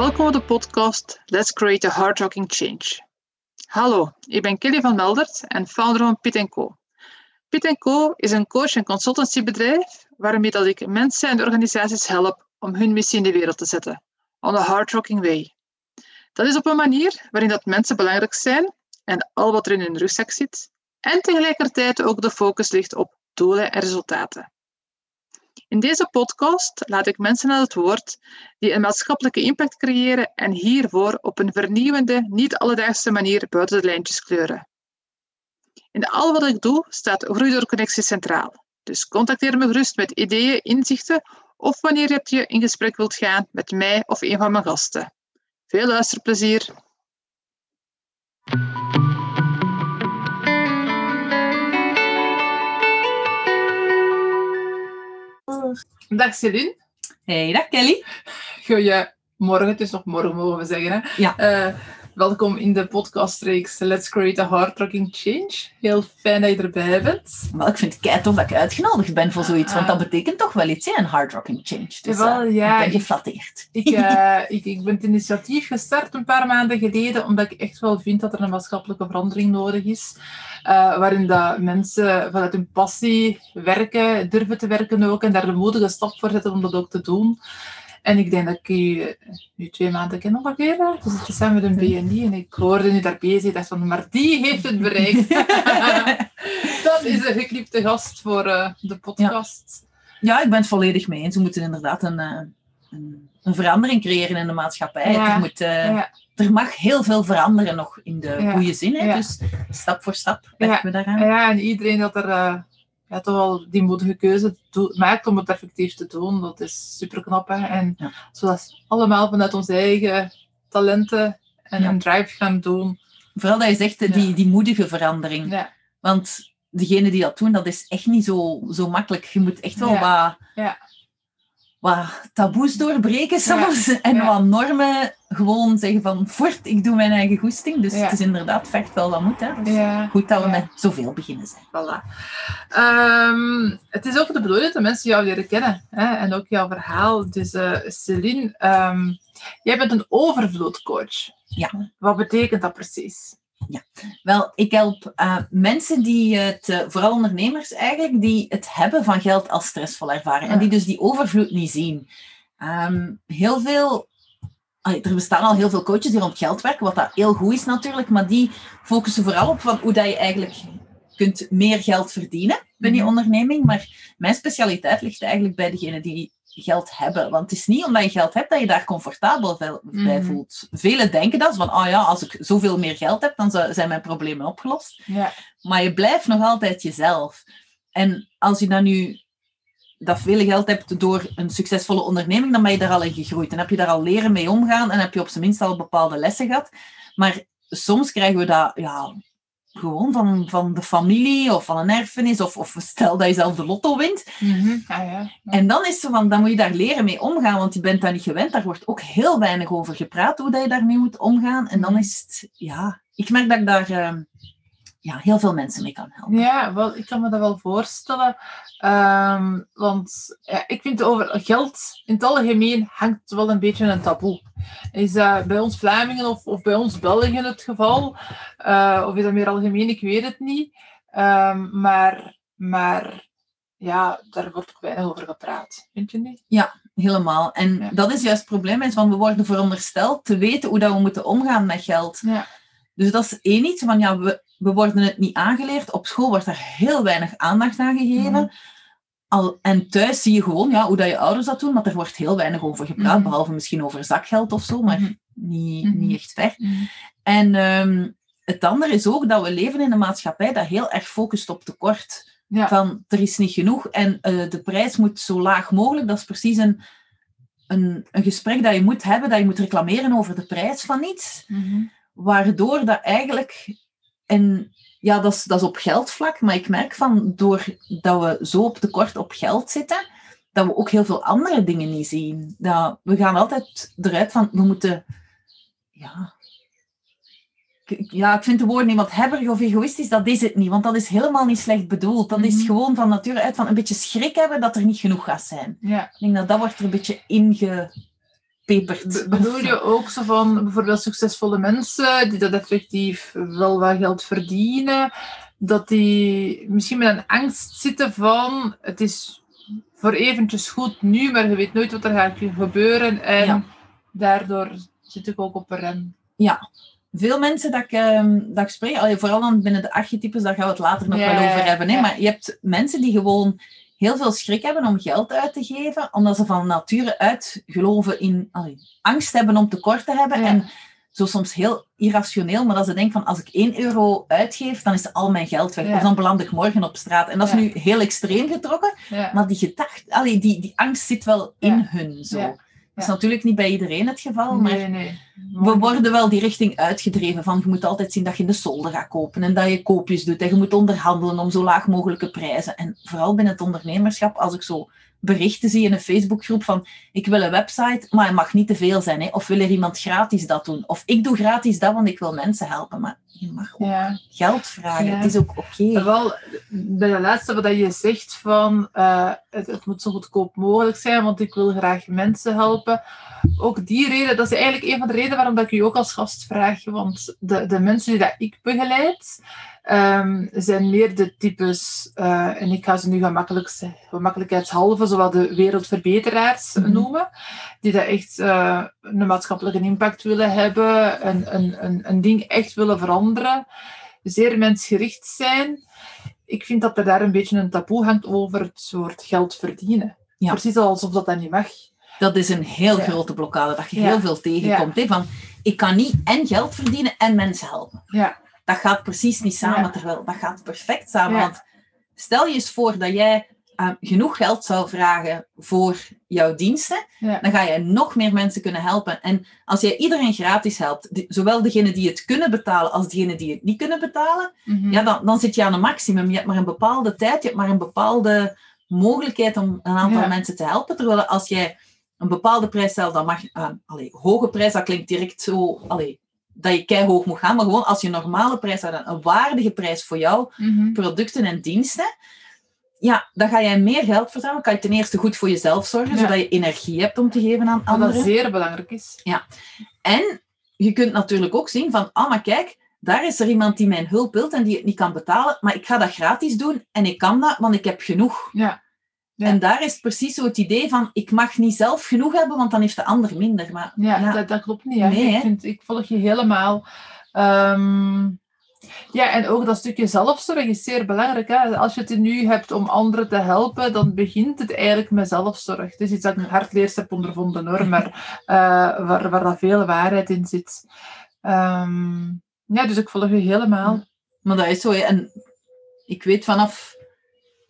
Welkom op de podcast Let's Create a Hard Rocking Change. Hallo, ik ben Kelly van Meldert en founder van Pit Co. Pit Co is een coach- en consultancybedrijf waarmee dat ik mensen en organisaties help om hun missie in de wereld te zetten, on a hard rocking way. Dat is op een manier waarin dat mensen belangrijk zijn en al wat er in hun rugzak zit, en tegelijkertijd ook de focus ligt op doelen en resultaten. In deze podcast laat ik mensen aan het woord die een maatschappelijke impact creëren en hiervoor op een vernieuwende, niet alledaagse manier buiten de lijntjes kleuren. In al wat ik doe staat Groei door Connectie centraal. Dus contacteer me gerust met ideeën, inzichten of wanneer je in gesprek wilt gaan met mij of een van mijn gasten. Veel luisterplezier! Dag Celine. Hey, dag Kelly. Goedemorgen, het is nog morgen mogen we zeggen. Hè? Ja. Uh, welkom in de podcastreeks Let's Create a Hard Rocking Change. Heel fijn dat je erbij bent. Wel, ik vind het kei tof dat ik uitgenodigd ben voor zoiets, want dat betekent toch wel iets, hè, een hard rocking change. Dus Wel, uh, ja, ik ben geflatteerd. Ik, uh, ik, ik ben het initiatief gestart een paar maanden geleden, omdat ik echt wel vind dat er een maatschappelijke verandering nodig is. Uh, waarin dat mensen vanuit hun passie werken, durven te werken ook, en daar de moedige stap voor zetten om dat ook te doen. En ik denk dat ik u nu twee maanden ken ongeveer. We zitten samen met een BNI en ik hoorde nu daar bezig. Dacht van, maar die heeft het bereikt. dat is een geknipte gast voor uh, de podcast. Ja. ja. ik ben het volledig mee eens. We moeten inderdaad een, een, een verandering creëren in de maatschappij. Ja. Er, moet, uh, ja. er mag heel veel veranderen nog in de goede zin. Hè? Dus stap voor stap werken we daaraan. Ja, en iedereen dat er... Uh, ja, toch wel die moedige keuze maakt om het effectief te doen. Dat is super knap. Hè? En ja. zodat allemaal vanuit onze eigen talenten en Ja. een drive gaan doen. Vooral dat je zegt, eh, die, die moedige verandering. Ja. Want degenen die dat doen, dat is echt niet zo, zo makkelijk. Je moet echt wel Ja. wat, Ja. Wat taboes doorbreken soms. En Ja. wat normen gewoon zeggen van, voort, ik doe mijn eigen goesting. Dus Ja. het is inderdaad vecht wel wat moet. Hè. Dus. Goed dat we met zoveel beginnen zijn. Voilà. Ehm, het is ook de bedoeling dat mensen jou leren kennen. Hè? En ook jouw verhaal. Dus uh, Celine, ehm, jij bent een overvloedcoach. Ja. Wat betekent dat precies? Wel, ik help uh, mensen die het, uh, vooral ondernemers eigenlijk, die het hebben van geld als stressvol ervaren. Ja. En die dus die overvloed niet zien. Um, heel veel, er bestaan al heel veel coaches die rond geld werken, wat dat heel goed is natuurlijk, maar die focussen vooral op van hoe dat je eigenlijk kunt meer geld verdienen bij die Mhm. onderneming. Maar mijn specialiteit ligt eigenlijk bij degenen die geld hebben. Want het is niet omdat je geld hebt dat je daar comfortabel bij Mhm. voelt. Velen denken dat, van oh ja, als ik zoveel meer geld heb, dan zijn mijn problemen opgelost. Ja. Maar je blijft nog altijd jezelf. En als je dan nu dat veel geld hebt door een succesvolle onderneming, dan ben je daar al in gegroeid. En heb je daar al leren mee omgaan en heb je op zijn minst al bepaalde lessen gehad. Maar soms krijgen we dat ja, gewoon van, van de familie of van een erfenis, of, of stel dat je zelf de lotto wint. Mm -hmm. ah, ja. Ja. En dan is het van, dan moet je daar leren mee omgaan, want je bent daar niet gewend. Daar wordt ook heel weinig over gepraat, hoe dat je daarmee moet omgaan. En dan is het, ja, ik merk dat ik daar uh, ja, heel veel mensen mee kan helpen. Ja, wel, ik kan me dat wel voorstellen. Um, want ja, ik vind over geld in het algemeen hangt wel een beetje een taboe. Is dat bij ons Vlamingen of, of bij ons Belgen het geval? Uh, of is dat meer algemeen? Ik weet het niet. Um, maar, maar ja, daar wordt ook weinig over gepraat. Vind je niet? Ja, helemaal. En ja. dat is juist het probleem, is van we worden verondersteld te weten hoe dat we moeten omgaan met geld. Ja. Dus dat is één iets van, ja, we, we worden het niet aangeleerd. Op school wordt er heel weinig aandacht aan gegeven. Mm. Al, en thuis zie je gewoon ja, hoe dat je ouders dat doen, maar er wordt heel weinig over gepraat, mm. behalve misschien over zakgeld of zo, maar mm. niet, Mhm. niet echt ver. En um, het andere is ook dat we leven in een maatschappij dat heel erg focust op tekort. Ja. Van, er is niet genoeg en uh, de prijs moet zo laag mogelijk. Dat is precies een, een, een gesprek dat je moet hebben, dat je moet reclameren over de prijs van iets. Mm Waardoor dat eigenlijk... En ja, dat is, dat is op geldvlak, maar ik merk van, doordat we zo op tekort op geld zitten, dat we ook heel veel andere dingen niet zien. Dat, we gaan altijd eruit van, we moeten... Ja, ja, ik vind de woorden wat hebberig of egoïstisch, dat is het niet. Want dat is helemaal niet slecht bedoeld. Dat is Mhm. gewoon van nature uit van een beetje schrik hebben dat er niet genoeg gaat zijn. Ja. Ik denk dat dat wordt er een beetje ingeprent Be- Bedoel je ook zo van bijvoorbeeld succesvolle mensen die dat effectief wel wat geld verdienen, dat die misschien met een angst zitten van het is voor eventjes goed nu, maar je weet nooit wat er gaat gebeuren en Ja. daardoor zit ik ook op een rem. Veel mensen dat ik, ehm, dat ik spreek, vooral dan binnen de archetypes, daar gaan we het later nog Ja, wel over ja, hebben. Hè? ja. Maar je hebt mensen die gewoon heel veel schrik hebben om geld uit te geven, omdat ze van nature uit geloven in allee, angst hebben om tekort te hebben. Ja. En zo soms heel irrationeel, maar dat ze denken van als ik 1 euro uitgeef, dan is al mijn geld weg. Ja. Of dan beland ik morgen op straat. En dat is Ja. nu heel extreem getrokken, maar die gedachte, allee, die, die angst zit wel in hun zo. Dat is natuurlijk niet bij iedereen het geval, maar Nee, nee. we worden wel die richting uitgedreven van je moet altijd zien dat je in de solden gaat kopen en dat je koopjes doet en je moet onderhandelen om zo laag mogelijke prijzen. En vooral binnen het ondernemerschap, als ik zo berichten zie in een Facebookgroep van ik wil een website, maar het mag niet te veel zijn. Hè? Of wil er iemand gratis dat doen? Of ik doe gratis dat, want ik wil mensen helpen. Maar je mag ook Ja. geld vragen. Ja. Het is ook oké. Wel, bij de laatste wat je zegt van eh, het, het moet zo goedkoop mogelijk zijn, want ik wil graag mensen helpen. Ook die reden, dat is eigenlijk een van de redenen waarom dat ik u ook als gast vraag. Want de, de mensen die dat ik begeleid, ehm, zijn meer de types, eh, en ik ga ze nu gemakkelijk, gemakkelijkheidshalve, zowel de wereldverbeteraars Mhm. noemen, die dat echt eh, een maatschappelijke impact willen hebben, een, een, een, een ding echt willen veranderen, zeer mensgericht zijn. Ik vind dat er daar een beetje een taboe hangt over het soort geld verdienen. Ja. Precies alsof dat dan niet mag. Dat is een heel Ja. grote blokkade, dat je Ja. heel veel tegenkomt. Hè? Van, ik kan niet en geld verdienen en mensen helpen. Ja, dat gaat precies niet samen, Ja. terwijl dat gaat perfect samen. Ja. Want stel je eens voor dat jij eh, genoeg geld zou vragen voor jouw diensten, ja, dan ga je nog meer mensen kunnen helpen. En als jij iedereen gratis helpt, die- zowel degenen die het kunnen betalen als degenen die het niet kunnen betalen, Mhm. ja, dan, dan zit je aan een maximum. Je hebt maar een bepaalde tijd, je hebt maar een bepaalde mogelijkheid om een aantal mensen te helpen. Terwijl als jij een bepaalde prijs stelt, dan mag uh, allee, hoge prijs, dat klinkt direct zo, allee, dat je keihog moet gaan. Maar gewoon als je een normale prijs stelt, een waardige prijs voor jouw Mhm. producten en diensten, ja, dan ga jij meer geld verzamelen. kan je ten eerste goed voor jezelf zorgen, Ja. zodat je energie hebt om te geven aan Wat dat anderen. zeer belangrijk is. En je kunt natuurlijk ook zien van, ah, maar kijk, daar is er iemand die mijn hulp wilt en die het niet kan betalen, maar ik ga dat gratis doen en ik kan dat, want ik heb genoeg. Ja. Ja. En daar is precies zo het idee van, ik mag niet zelf genoeg hebben, want dan heeft de ander minder. Maar Ja, ja, Dat, dat klopt niet. Hè. Nee, ik, vind, ik volg je helemaal. Ehm, ja, en ook dat stukje zelfzorg is zeer belangrijk. Hè. Als je het nu hebt om anderen te helpen, dan begint het eigenlijk met zelfzorg. Het is iets dat ik hardleers heb ondervonden, hoor, maar eh, waar, waar veel waarheid in zit. Ehm, ja, dus ik volg je helemaal. maar dat is zo. En ik weet vanaf...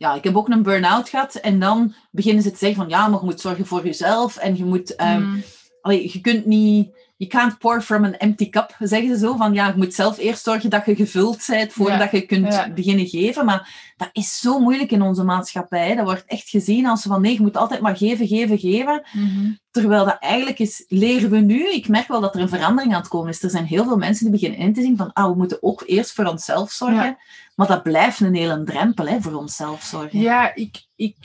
Ja, ik heb ook een burn-out gehad en dan beginnen ze te zeggen van, ja, maar je moet zorgen voor jezelf en je moet... ehm, Mm. Allee, je kunt niet... Je can't pour from an empty cup, zeggen ze zo. Van ja, je moet zelf eerst zorgen dat je gevuld bent voordat je kunt ja. beginnen geven. Maar dat is zo moeilijk in onze maatschappij. Dat wordt echt gezien als van nee, je moet altijd maar geven, geven, geven. Mhm. Terwijl dat eigenlijk is, leren we nu. Ik merk wel dat er een verandering aan het komen is. Er zijn heel veel mensen die beginnen in te zien van ah, we moeten ook eerst voor onszelf zorgen. Ja. Maar dat blijft een hele drempel, hè, voor onszelf zorgen. Ja, ik, ik,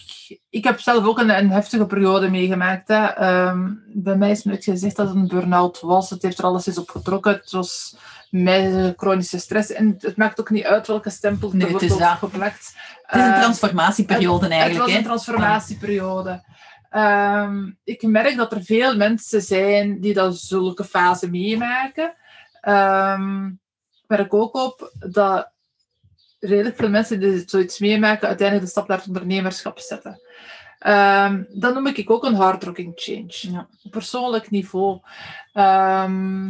ik heb zelf ook een, een heftige periode meegemaakt. Hè. Ehm, bij mij is nooit gezegd dat het een burn-out was. Het heeft er alles eens op getrokken. Het was mij chronische stress. En het maakt ook niet uit welke stempel er Nee, het wordt is opgeplakt. Het is een Ehm, transformatieperiode eigenlijk. Het was een transformatieperiode. Ehm, ik merk dat er veel mensen zijn die dat zulke fase meemaken. Ehm, ik merk ook op dat redelijk veel mensen die zoiets meemaken uiteindelijk de stap naar het ondernemerschap zetten. Ehm, dat noem ik ook een hardrocking change. Ja. Op persoonlijk niveau. Ehm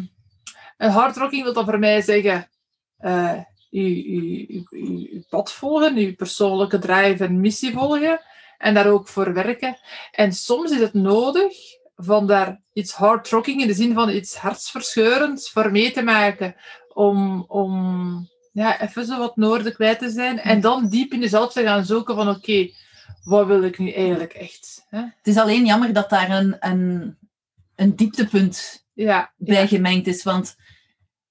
een hardrocking wil dan voor mij zeggen... eh, uw, uw, uw, uw, uw pad volgen, uw persoonlijke drive en missie volgen en daar ook voor werken. En soms is het nodig van daar iets hardrocking in de zin van iets hartsverscheurends voor mee te maken om, om ja, even zo wat noorden kwijt te zijn en dan diep in jezelf te gaan zoeken van oké, wat wil ik nu eigenlijk echt? Hè? Het is alleen jammer dat daar een, een, een dieptepunt Ja, bij ja, gemengd is. Want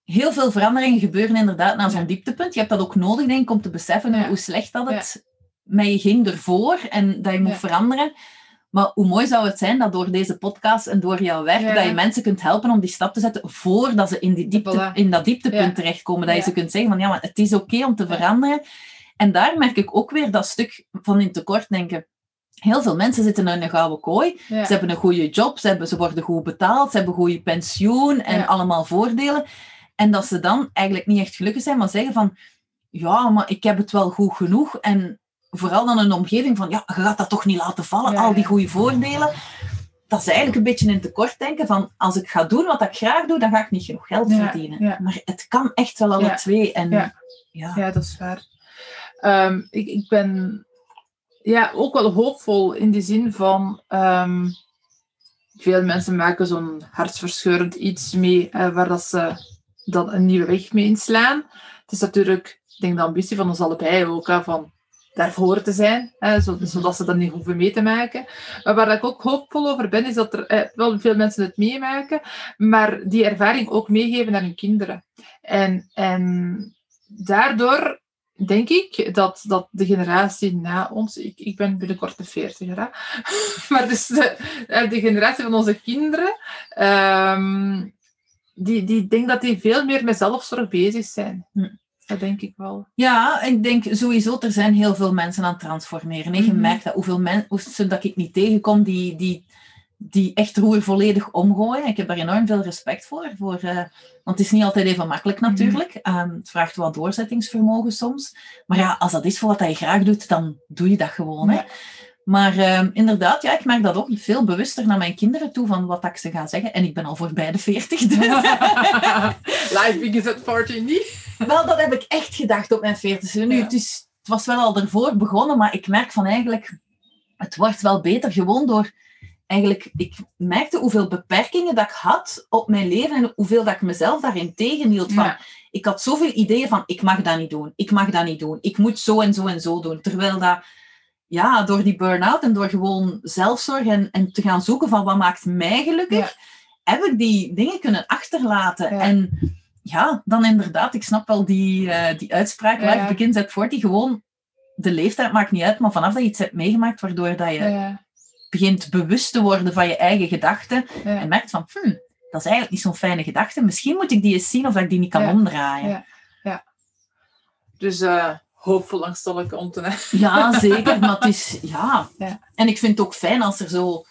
heel veel veranderingen gebeuren inderdaad na zo'n dieptepunt. Je hebt dat ook nodig, denk ik, om te beseffen Ja. hoe slecht dat het met je ging ervoor en dat je moet Ja. veranderen. Maar hoe mooi zou het zijn dat door deze podcast en door jouw werk, dat je mensen kunt helpen om die stap te zetten voordat ze in, die diepte, in dat dieptepunt terechtkomen. Dat je ze kunt zeggen van ja, maar het is oké om te veranderen. En daar merk ik ook weer dat stuk van in tekort denken. Heel veel mensen zitten in een gouden kooi. Ze hebben een goede job, ze, hebben, ze worden goed betaald, ze hebben goede pensioen en allemaal voordelen. En dat ze dan eigenlijk niet echt gelukkig zijn, maar zeggen van ja, maar ik heb het wel goed genoeg. En vooral dan een omgeving van ja, je gaat dat toch niet laten vallen, Ja, al die goede voordelen. Dat is eigenlijk een beetje in tekort denken van als ik ga doen wat ik graag doe, dan ga ik niet genoeg geld Ja, verdienen. ja. Maar het kan echt wel alle twee. En ja. ja. Dat is waar. Ehm, ik, ik ben ja, ook wel hoopvol in de zin van... ehm, veel mensen maken zo'n hartverscheurend iets mee eh, waar dat ze dan een nieuwe weg mee inslaan. Het is natuurlijk, ik denk de ambitie van ons allebei ook, van daarvoor te zijn, hè, zo- zodat ze dat niet hoeven mee te maken. Maar waar ik ook hoopvol over ben, is dat er eh, wel veel mensen het meemaken, maar die ervaring ook meegeven aan hun kinderen. En, en daardoor denk ik dat, dat de generatie na ons, ik, ik ben binnenkort de 40, hè, maar dus de, de generatie van onze kinderen, ehm, die, die denk dat die veel meer met zelfzorg bezig zijn. Hm. Dat denk ik wel. Ja, ik denk sowieso, er zijn heel veel mensen aan het transformeren. En je Mhm. merkt dat hoeveel mensen dat ik niet tegenkom die, die, die echt roer volledig omgooien. Ik heb daar enorm veel respect voor. voor eh, want het is niet altijd even makkelijk Mhm. natuurlijk. Ehm, het vraagt wat doorzettingsvermogen soms. Maar ja, als dat is voor wat je graag doet, dan doe je dat gewoon. Hè? Maar ehm, inderdaad, ja, ik merk dat ook veel bewuster naar mijn kinderen toe van wat ik ze ga zeggen. En ik ben al voorbij de 40. Dus. Life begins at 14 niet. Wel, dat heb ik echt gedacht op mijn 40 Nu, Ja. het, is, het was wel al ervoor begonnen, maar ik merk van eigenlijk, het wordt wel beter gewoon door. Eigenlijk, ik merkte hoeveel beperkingen dat ik had op mijn leven en hoeveel dat ik mezelf daarin tegenhield. Van, Ja. Ik had zoveel ideeën van, ik mag dat niet doen, ik mag dat niet doen, ik moet zo en zo en zo doen. Terwijl dat, ja, door die burn-out en door gewoon zelfzorg en, en te gaan zoeken van wat maakt mij gelukkig, heb ik die dingen kunnen achterlaten. Ja. En ja, dan inderdaad, ik snap wel die, eh, die uitspraak, Ja. life begins at 40, gewoon de leeftijd maakt niet uit, maar vanaf dat je iets hebt meegemaakt, waardoor dat je begint bewust te worden van je eigen gedachten en merkt van, hm, dat is eigenlijk niet zo'n fijne gedachte, misschien moet ik die eens zien of dat ik die niet kan Ja. omdraaien. Ja. Dus eh hoopvol angstelijke om te Ja, zeker. Maar het is, ja. Ja. En ik vind het ook fijn als er zo...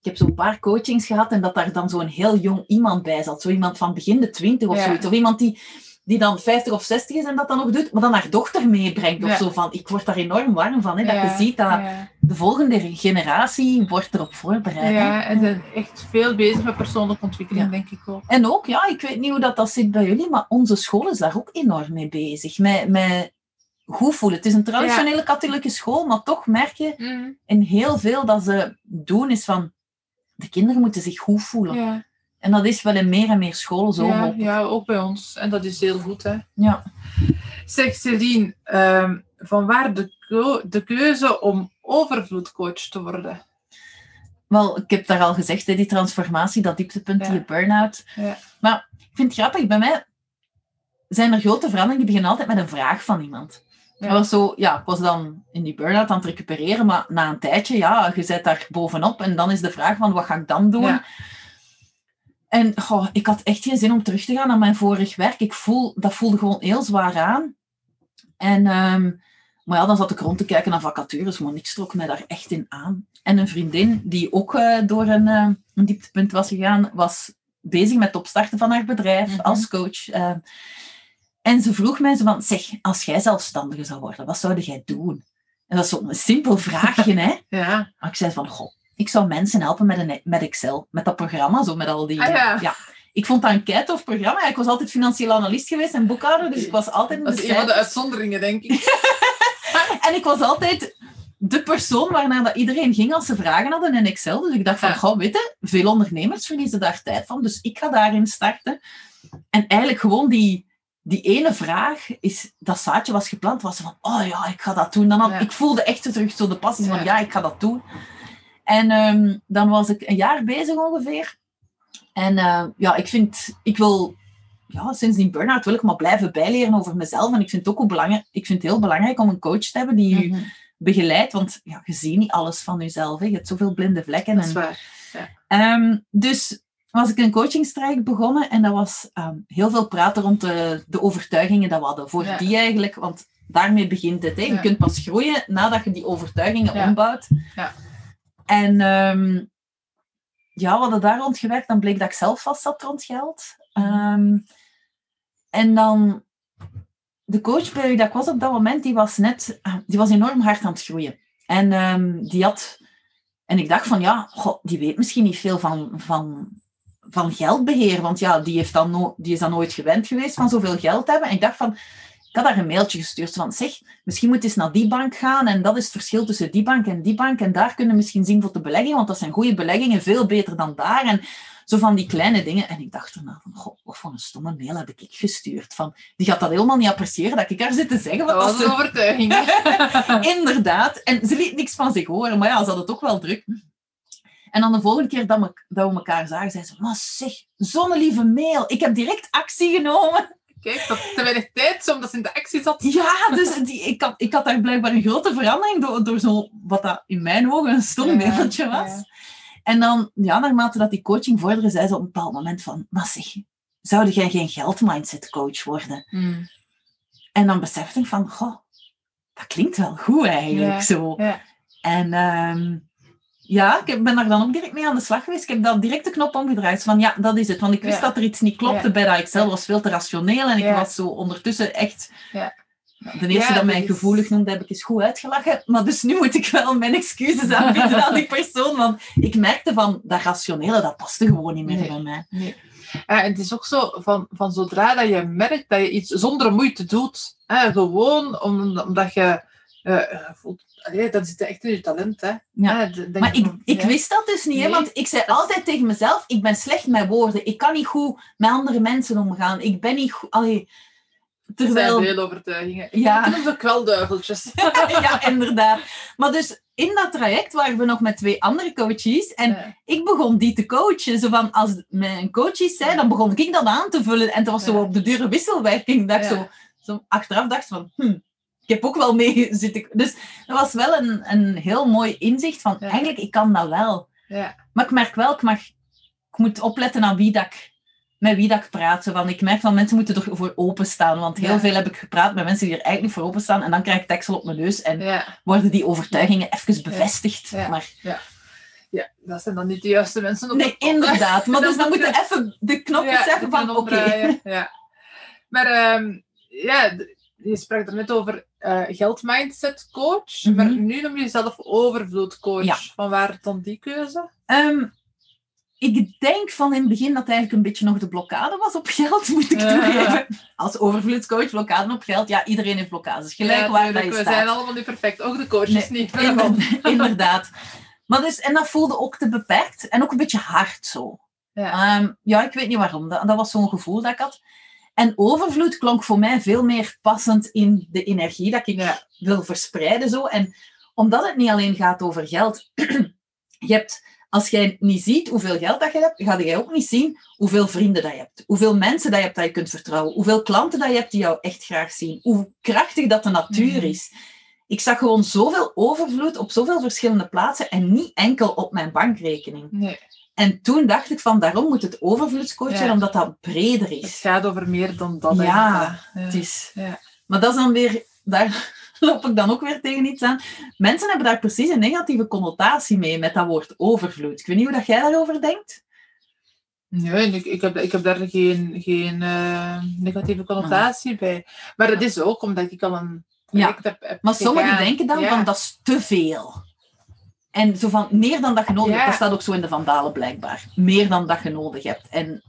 Ik heb zo'n paar coachings gehad en dat daar dan zo'n heel jong iemand bij zat. Zo iemand van begin de twintig of Ja. zoiets. Of iemand die, die dan 50 of 60 is en dat dan nog doet, maar dan haar dochter meebrengt of Ja. zo van. Ik word daar enorm warm van. Hè, dat je ziet dat de volgende generatie wordt erop voorbereid. hè. ja, en zijn echt veel bezig met persoonlijke ontwikkeling, denk ik ook. En ook, ja, ik weet niet hoe dat, dat zit bij jullie, maar onze school is daar ook enorm mee bezig. Met, met goed voelen. Het is een traditionele katholieke school, maar toch merk je in heel veel dat ze doen is van de kinderen moeten zich goed voelen. Ja, En dat is wel in meer en meer scholen zo. ja, ja, ook bij ons. En dat is heel goed, hè. Ja. Zeg Celine, ehm van waar de, de keuze om overvloedcoach te worden? Wel, ik heb daar al gezegd, hè, die transformatie, dat dieptepunt, Ja. die burn-out. Ja. Maar ik vind het grappig, bij mij zijn er grote veranderingen die beginnen altijd met een vraag van iemand. Ja. Dat was zo, ja, ik was dan in die burn-out aan het recupereren, maar na een tijdje, ja, je zit daar bovenop en dan is de vraag van, wat ga ik dan doen? Ja. En goh, ik had echt geen zin om terug te gaan naar mijn vorig werk. Ik voel, dat voelde gewoon heel zwaar aan. En, ehm, maar ja, dan zat ik rond te kijken naar vacatures, maar niks trok mij daar echt in aan. En een vriendin die ook eh, door een, eh, een dieptepunt was gegaan, was bezig met het opstarten van haar bedrijf Mhm. als coach. eh. En ze vroeg mij van, zeg, als jij zelfstandige zou worden, wat zou jij doen? En dat is zo'n simpel vraagje, hè? Ja, Maar ik zei van, goh, ik zou mensen helpen met, een, met Excel, met dat programma, zo met al die... Ah, ja. Ik vond dat een keitof programma. Ja, Ik was altijd financieel analist geweest en boekhouder, dus ik was altijd in dat de een van de cijfers. uitzonderingen, denk ik. En ik was altijd de persoon waarnaar dat iedereen ging als ze vragen hadden in Excel. Dus ik dacht van, Ja. goh, weet je, veel ondernemers verliezen daar tijd van, dus ik ga daarin starten. En eigenlijk gewoon die, die ene vraag, is, dat zaadje was geplant, was van, oh ja, ik ga dat doen. Dan had, Ja. Ik voelde echt terug zo de passie van, Ja. ja, ik ga dat doen. En ehm, dan was ik een jaar bezig ongeveer. En eh, ja, ik vind, ik wil, ja, sinds die burn-out wil ik maar blijven bijleren over mezelf. En ik vind het ook belangrijk, ik vind het heel belangrijk om een coach te hebben die u Mhm. begeleid. Want ja, je ziet niet alles van jezelf. Hè. Je hebt zoveel blinde vlekken. Dat is en- waar. Ehm, dus was ik een coachingstraject begonnen en dat was ehm, heel veel praten rond de, de overtuigingen dat we hadden. Voor Ja. die eigenlijk, want daarmee begint het. Hè. Je Ja. kunt pas groeien nadat je die overtuigingen Ja. ombouwt. Ja. En ehm, ja, we hadden daar rond gewerkt. Dan bleek dat ik zelf vast zat rond geld. Ehm, en dan de coach bij wie dat ik was op dat moment, die was net, ah, die was enorm hard aan het groeien. En die had, en ik dacht van ja, goh, die weet misschien niet veel van, van, van geldbeheer, want ja, die, heeft dan no die is dan nooit gewend geweest van zoveel geld hebben. En ik dacht van, ik had haar een mailtje gestuurd van zeg, misschien moet je eens naar die bank gaan en dat is het verschil tussen die bank en die bank en daar kunnen we misschien zien voor te beleggen, want dat zijn goede beleggingen, veel beter dan daar. En zo van die kleine dingen. En ik dacht van, goh, wat voor een stomme mail heb ik gestuurd. Van, die gaat dat helemaal niet appreciëren dat ik haar zit te zeggen. Dat wat was een overtuiging. Inderdaad. En ze liet niks van zich horen, maar ja, ze had het ook wel druk. En dan de volgende keer dat we, dat we elkaar zagen, zei ze, maar zeg, zo'n lieve mail. Ik heb direct actie genomen. Kijk, dat te weinig tijd, omdat ze in de actie zat. Ja, dus die, ik, had, ik had daar blijkbaar een grote verandering door, door zo, wat dat in mijn ogen een stom Ja, mailtje was. ja. En dan, ja, naarmate dat die coaching vorderde, zei ze op een bepaald moment van, maar zeg, zou jij geen geldmindset coach worden? Hmm. En dan besefte ik van, goh, dat klinkt wel goed eigenlijk Ja, zo. ja. En ehm, ja, ik ben daar dan ook direct mee aan de slag geweest. Ik heb dan direct de knop omgedraaid. Van ja, dat is het. Want ik wist Ja. dat er iets niet klopte Ja. bij dat Excel. was veel te rationeel. En ik Ja. was zo ondertussen echt... Ja. De eerste dat mij is- gevoelig noemde, heb ik eens goed uitgelachen. Maar dus nu moet ik wel mijn excuses aanbieden aan die persoon. Want ik merkte van, dat rationele, dat paste gewoon niet meer Nee. bij mij. Nee. Ja, en het is ook zo, van, van zodra dat je merkt dat je iets zonder moeite doet, hè, gewoon om, omdat je allee, dat zit echt in je talent. Hè. Ja. D- denk Maar ik, ik ja. wist dat dus niet, hè, want ik zei Dat is- altijd tegen mezelf, ik ben slecht met woorden. Ik kan niet goed met andere mensen omgaan. Ik ben niet goed... Allee, Dat zijn terwijl... veel overtuigingen. Ja. Ik noem ze kwelduiveltjes. ja, inderdaad. Maar dus in dat traject waren we nog met twee andere coaches. En Ja. ik begon die te coachen. Zo van, als mijn coaches zei, dan begon ik dat aan te vullen. En het was zo op de dure wisselwerking dat ik zo, zo achteraf dacht van... Hm, ik heb ook wel mee zitten... Dus dat was wel een, een heel mooi inzicht van... Ja. Eigenlijk, ik kan dat wel. Ja. Maar ik merk wel, ik, mag, ik moet opletten aan wie dat ik, met wie dat ik praat. Zo van, ik merk van mensen moeten ervoor openstaan. Want heel Ja. veel heb ik gepraat met mensen die er eigenlijk niet voor openstaan. En dan krijg ik deksel op mijn neus. En worden die overtuigingen even bevestigd. Ja. Maar, ja, dat zijn dan niet de juiste mensen. op nee, inderdaad. Maar dus dan moet moet je je- even de knop Ja, zeggen van, oké. Ja. Maar ehm, ja, je sprak er net over eh geldmindset coach, Mhm. maar nu noem je jezelf overvloed coach. Ja. Van waar dan die keuze? Ehm, ik denk van in het begin dat het eigenlijk een beetje nog de blokkade was op geld, moet ik Ja. toegeven. Als overvloedscoach, blokkade op geld. Ja, iedereen heeft blokkades. Gelijk Ja, waar je we staat. zijn allemaal niet perfect, ook de coaches Nee, niet. Inderdaad. Maar dus, en dat voelde ook te beperkt en ook een beetje hard zo. Ja. Ehm, ja, ik weet niet waarom. Dat, dat was zo'n gevoel dat ik had. En overvloed klonk voor mij veel meer passend in de energie dat ik Ja. wil verspreiden. Zo. En omdat het niet alleen gaat over geld. je hebt, als jij niet ziet hoeveel geld dat je hebt, ga jij ook niet zien hoeveel vrienden dat je hebt. Hoeveel mensen dat je hebt dat je kunt vertrouwen. Hoeveel klanten dat je hebt die jou echt graag zien. Hoe krachtig dat de natuur Mhm. is. Ik zag gewoon zoveel overvloed op zoveel verschillende plaatsen en niet enkel op mijn bankrekening. Nee, En toen dacht ik van, daarom moet het overvloedscoach Ja. zijn, omdat dat breder het is. gaat over meer dan dat. Ja. Het is. Ja. Maar dat is dan weer, daar loop ik dan ook weer tegen iets aan. Mensen hebben daar precies een negatieve connotatie mee met dat woord overvloed. Ik weet niet hoe dat jij daarover denkt. Nee, ik, ik, heb, ik heb daar geen, geen eh, negatieve connotatie bij. Maar dat is ook omdat ik al een Ja. traject heb, heb Maar sommigen denken dan van dat is te veel. En zo van meer dan dat je nodig hebt. Dat staat ook zo in de vandalen blijkbaar. Meer dan dat je nodig hebt. En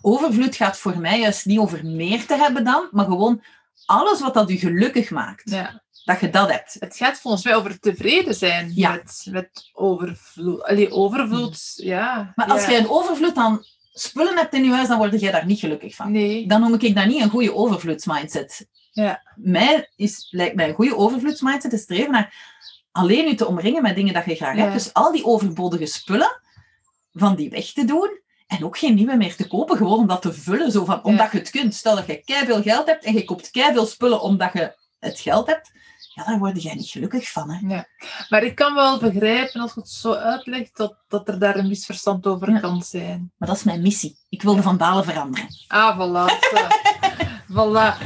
overvloed gaat voor mij juist niet over meer te hebben dan, maar gewoon alles wat dat je gelukkig maakt. Ja. Dat je dat hebt. Het gaat volgens mij over tevreden zijn Ja. met, met overvloed. Allee, overvloed, ja. Maar als ja. jij een overvloed aan spullen hebt in je huis, dan word jij daar niet gelukkig van. Nee. Dan noem ik dat niet een goede overvloedsmindset. Ja. Mij is, lijkt mij een goede overvloedsmindset te streven naar alleen je te omringen met dingen dat je graag Ja. hebt. Dus al die overbodige spullen, van die weg te doen. En ook geen nieuwe meer te kopen, gewoon om dat te vullen. Zo van, omdat je het kunt. Stel dat je veel geld hebt en je koopt veel spullen omdat je het geld hebt. ja, daar word jij niet gelukkig van. Hè? Ja. Maar ik kan wel begrijpen, als je het zo uitlegt, dat, dat er daar een misverstand over Ja. kan zijn. Maar dat is mijn missie. Ik wilde van Dalen veranderen. Ah, voilà. voilà.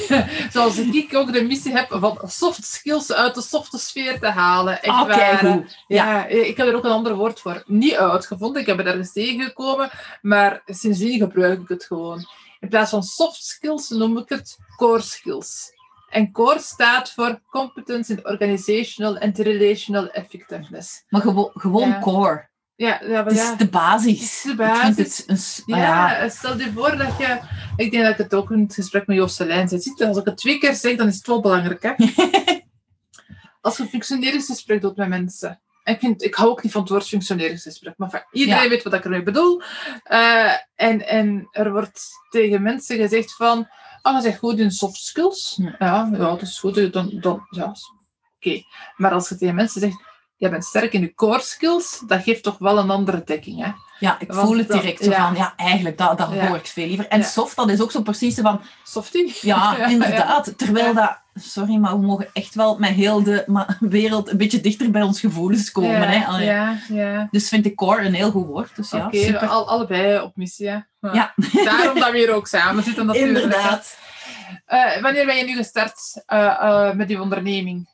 Zoals ik ook de missie heb van soft skills uit de softe sfeer te halen. Echt waar. goed. Ja, ik heb er ook een ander woord voor. Niet uitgevonden, ik heb het ergens tegengekomen, maar sindsdien gebruik ik het gewoon. In plaats van soft skills noem ik het core skills. En core staat voor Competence in Organizational and Relational Effectiveness. Maar gewo- gewoon Ja. core. Ja, ja, Het is ja. de basis. Het is de basis. het een... Ja, stel je voor dat je... Ik denk dat ik het ook in het gesprek met Joost Selijn. Ziet, als ik het twee keer zeg, dan is het wel belangrijk. Hè? Als je een functioneringsgesprek doet met mensen... En ik, vind, ik hou ook niet van het woord functioneringsgesprek. Maar iedereen weet wat ik ermee bedoel. Eh, en, en er wordt tegen mensen gezegd van... Oh, je zegt goed in soft skills. Ja. Ja, ja, dat is goed. Dan, dan, ja, oké. Maar als je tegen mensen zegt... Jij bent sterk in de core skills, dat geeft toch wel een andere dekking. Hè? Ja, ik Want voel het dat- direct zo van, ja, eigenlijk, dat, dat Ja. hoor ik veel liever. En Ja. soft, dat is ook zo precies van, Softie? ja, inderdaad. Terwijl dat, sorry, maar we mogen echt wel met heel de wereld een beetje dichter bij ons gevoelens komen. hè? Allee. ja, ja. Dus vind ik core een heel goed woord. Dus ja, Oké, al, allebei op missie. Hè. Ja. Daarom dat we hier ook samen zitten. natuurlijk. Inderdaad. Eh, wanneer ben je nu gestart eh, eh, met die onderneming?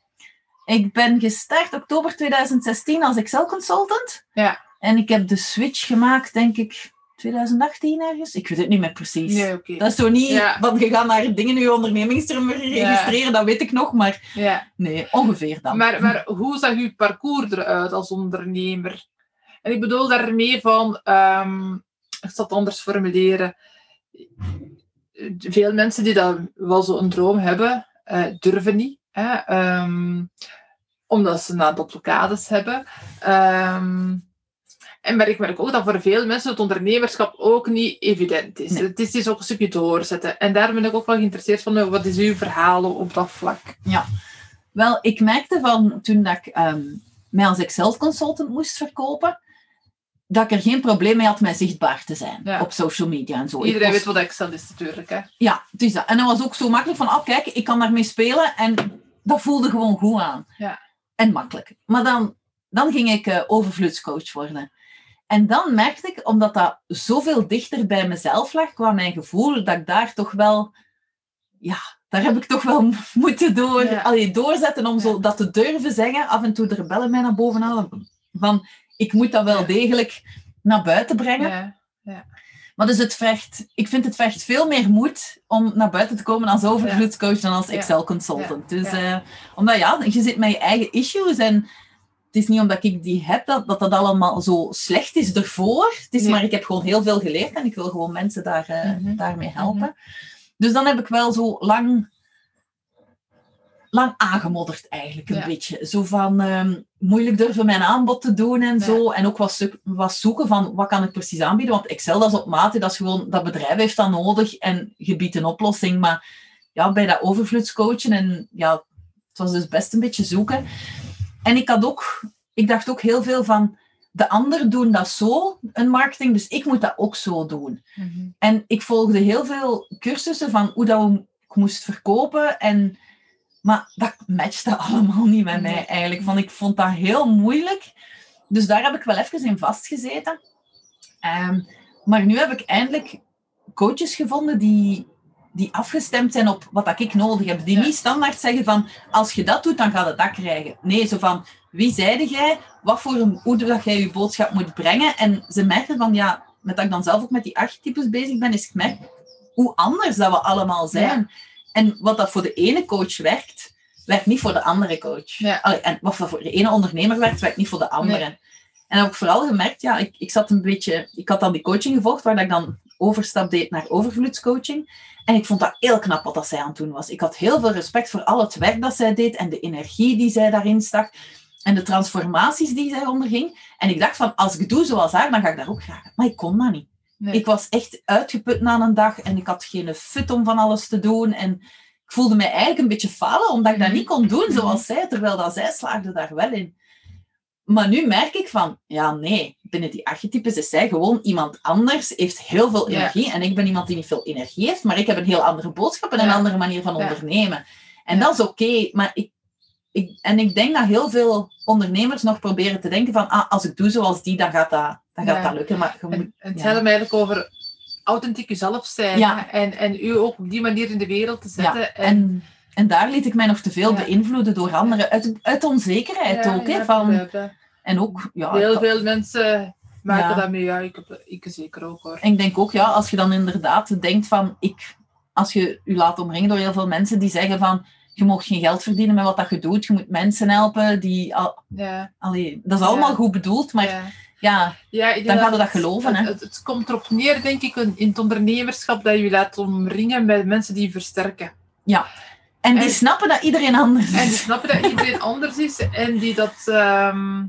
Ik ben gestart oktober 2016 als Excel-consultant. Ja. En ik heb de switch gemaakt, denk ik, 2018 ergens. Ik weet het niet meer precies. Nee. Dat is zo niet, Ja. want je gaat naar dingen in je ondernemingsterm registreren, dat weet ik nog, maar Ja. nee, ongeveer dan. Maar, maar hoe zag uw parcours eruit als ondernemer? En ik bedoel daarmee van, ehm, ik zal het anders formuleren. Veel mensen die dat wel zo'n droom hebben, eh, durven niet. Hè? ehm, omdat ze een aantal blokkades hebben. Ehm, en maar ik merk ook dat voor veel mensen het ondernemerschap ook niet evident is. Nee. Het is dus ook een stukje doorzetten. En daar ben ik ook wel geïnteresseerd van, eh, wat is uw verhaal op dat vlak? Wel, ik merkte van toen dat ik ehm, mij als Excel-consultant moest verkopen, dat ik er geen probleem mee had met zichtbaar te zijn Ja. op social media en zo. Iedereen was- weet wat Excel is natuurlijk. Hè? Ja, het is dat. En dat was ook zo makkelijk van, oh kijk, ik kan daarmee spelen. En dat voelde gewoon goed aan. Ja. En makkelijk. Maar dan, dan ging ik eh, overvloedscoach worden. En dan merkte ik, omdat dat zoveel dichter bij mezelf lag, kwam mijn gevoel dat ik daar toch wel... Ja, daar heb ik toch wel moeten door, Ja. allee, doorzetten om zo dat te durven zeggen. Af en toe de rebellen mij naar boven halen. Van, ik moet dat wel degelijk naar buiten brengen. Ja. Maar dus het vergt, ik vind het vergt veel meer moed om naar buiten te komen als overvloedscoach dan als. Excel-consultant. Dus, eh, omdat ja, je zit met je eigen issues en het is niet omdat ik die heb dat dat, dat allemaal zo slecht is ervoor. Het is Nee. maar ik heb gewoon heel veel geleerd en ik wil gewoon mensen daar, eh, Mhm. daarmee helpen. Dus dan heb ik wel zo lang, lang aangemodderd eigenlijk een Ja. beetje. Zo van ehm, moeilijk durven mijn aanbod te doen en Ja. zo. En ook wat, wat zoeken van wat kan ik precies aanbieden. Want Excel dat is op maat, dat is gewoon dat bedrijf heeft dat nodig en je biedt een oplossing. Maar ja, bij dat overvloedscoachen en ja, het was dus best een beetje zoeken. En ik had ook, ik dacht ook heel veel van de anderen doen dat zo, een marketing, dus ik moet dat ook zo doen. Mhm. En ik volgde heel veel cursussen van hoe dat ik moest verkopen. En, maar dat matchte allemaal niet met mij eigenlijk. Van, ik vond dat heel moeilijk. Dus daar heb ik wel even in vastgezeten. Ehm, maar nu heb ik eindelijk coaches gevonden die, die afgestemd zijn op wat ik nodig heb. Die Ja. niet standaard zeggen van, als je dat doet, dan gaat het dat krijgen. Nee, zo van, wie zeide jij? Wat voor een, hoe dat jij je boodschap moet brengen? En ze merken van, ja, met dat ik dan zelf ook met die archetypes bezig ben, is ik merk hoe anders dat we allemaal zijn. En wat dat voor de ene coach werkt, werkt niet voor de andere coach. Ja. Allee, en wat voor de ene ondernemer werkt, werkt niet voor de andere. En heb ik vooral gemerkt, ja, ik, ik zat een beetje... Ik had dan die coaching gevolgd, waar dat ik dan overstap deed naar overvloedscoaching. En ik vond dat heel knap wat dat zij aan het doen was. Ik had heel veel respect voor al het werk dat zij deed en de energie die zij daarin stak. En de transformaties die zij onderging. En ik dacht van, als ik doe zoals haar, dan ga ik daar ook graag. Maar ik kon dat niet. Nee. Ik was echt uitgeput na een dag en ik had geen fut om van alles te doen. En ik voelde mij eigenlijk een beetje falen, omdat ik dat Mhm. niet kon doen zoals zij, terwijl dat zij slaagde daar wel in. Maar nu merk ik van, ja nee, binnen die archetypes is zij gewoon iemand anders, heeft heel veel Ja. energie. En ik ben iemand die niet veel energie heeft, maar ik heb een heel andere boodschap en een Ja. andere manier van ondernemen. En Ja. dat is oké, maar ik, ik, en ik denk dat heel veel ondernemers nog proberen te denken van, ah, als ik doe zoals die, dan gaat dat, dan gaat dat lukken. Maar je moet, En, het gaat hem eigenlijk over authentiek jezelf zijn. En, en u ook op die manier in de wereld te zetten. En, en daar liet ik mij nog te veel Ja. beïnvloeden door anderen. Uit, uit onzekerheid Ja, ook. ja, Hè, van, en ook, ja, Heel veel mensen maken dat mee. Ja, ik, ik zeker ook hoor. En ik denk ook, ja, als je dan inderdaad denkt van, ik, als je je laat omringen door heel veel mensen die zeggen van, je mag geen geld verdienen met wat dat je doet, je moet mensen helpen, die, al, Ja, allee, dat is allemaal goed bedoeld, maar ja, ja. Ja, Dan gaan we dat het- geloven, hè. Het, het, het komt erop neer, denk ik, in het ondernemerschap, dat je je laat omringen met mensen die je versterken. en die En- snappen dat iedereen anders En die is. snappen dat iedereen anders is en die dat ehm,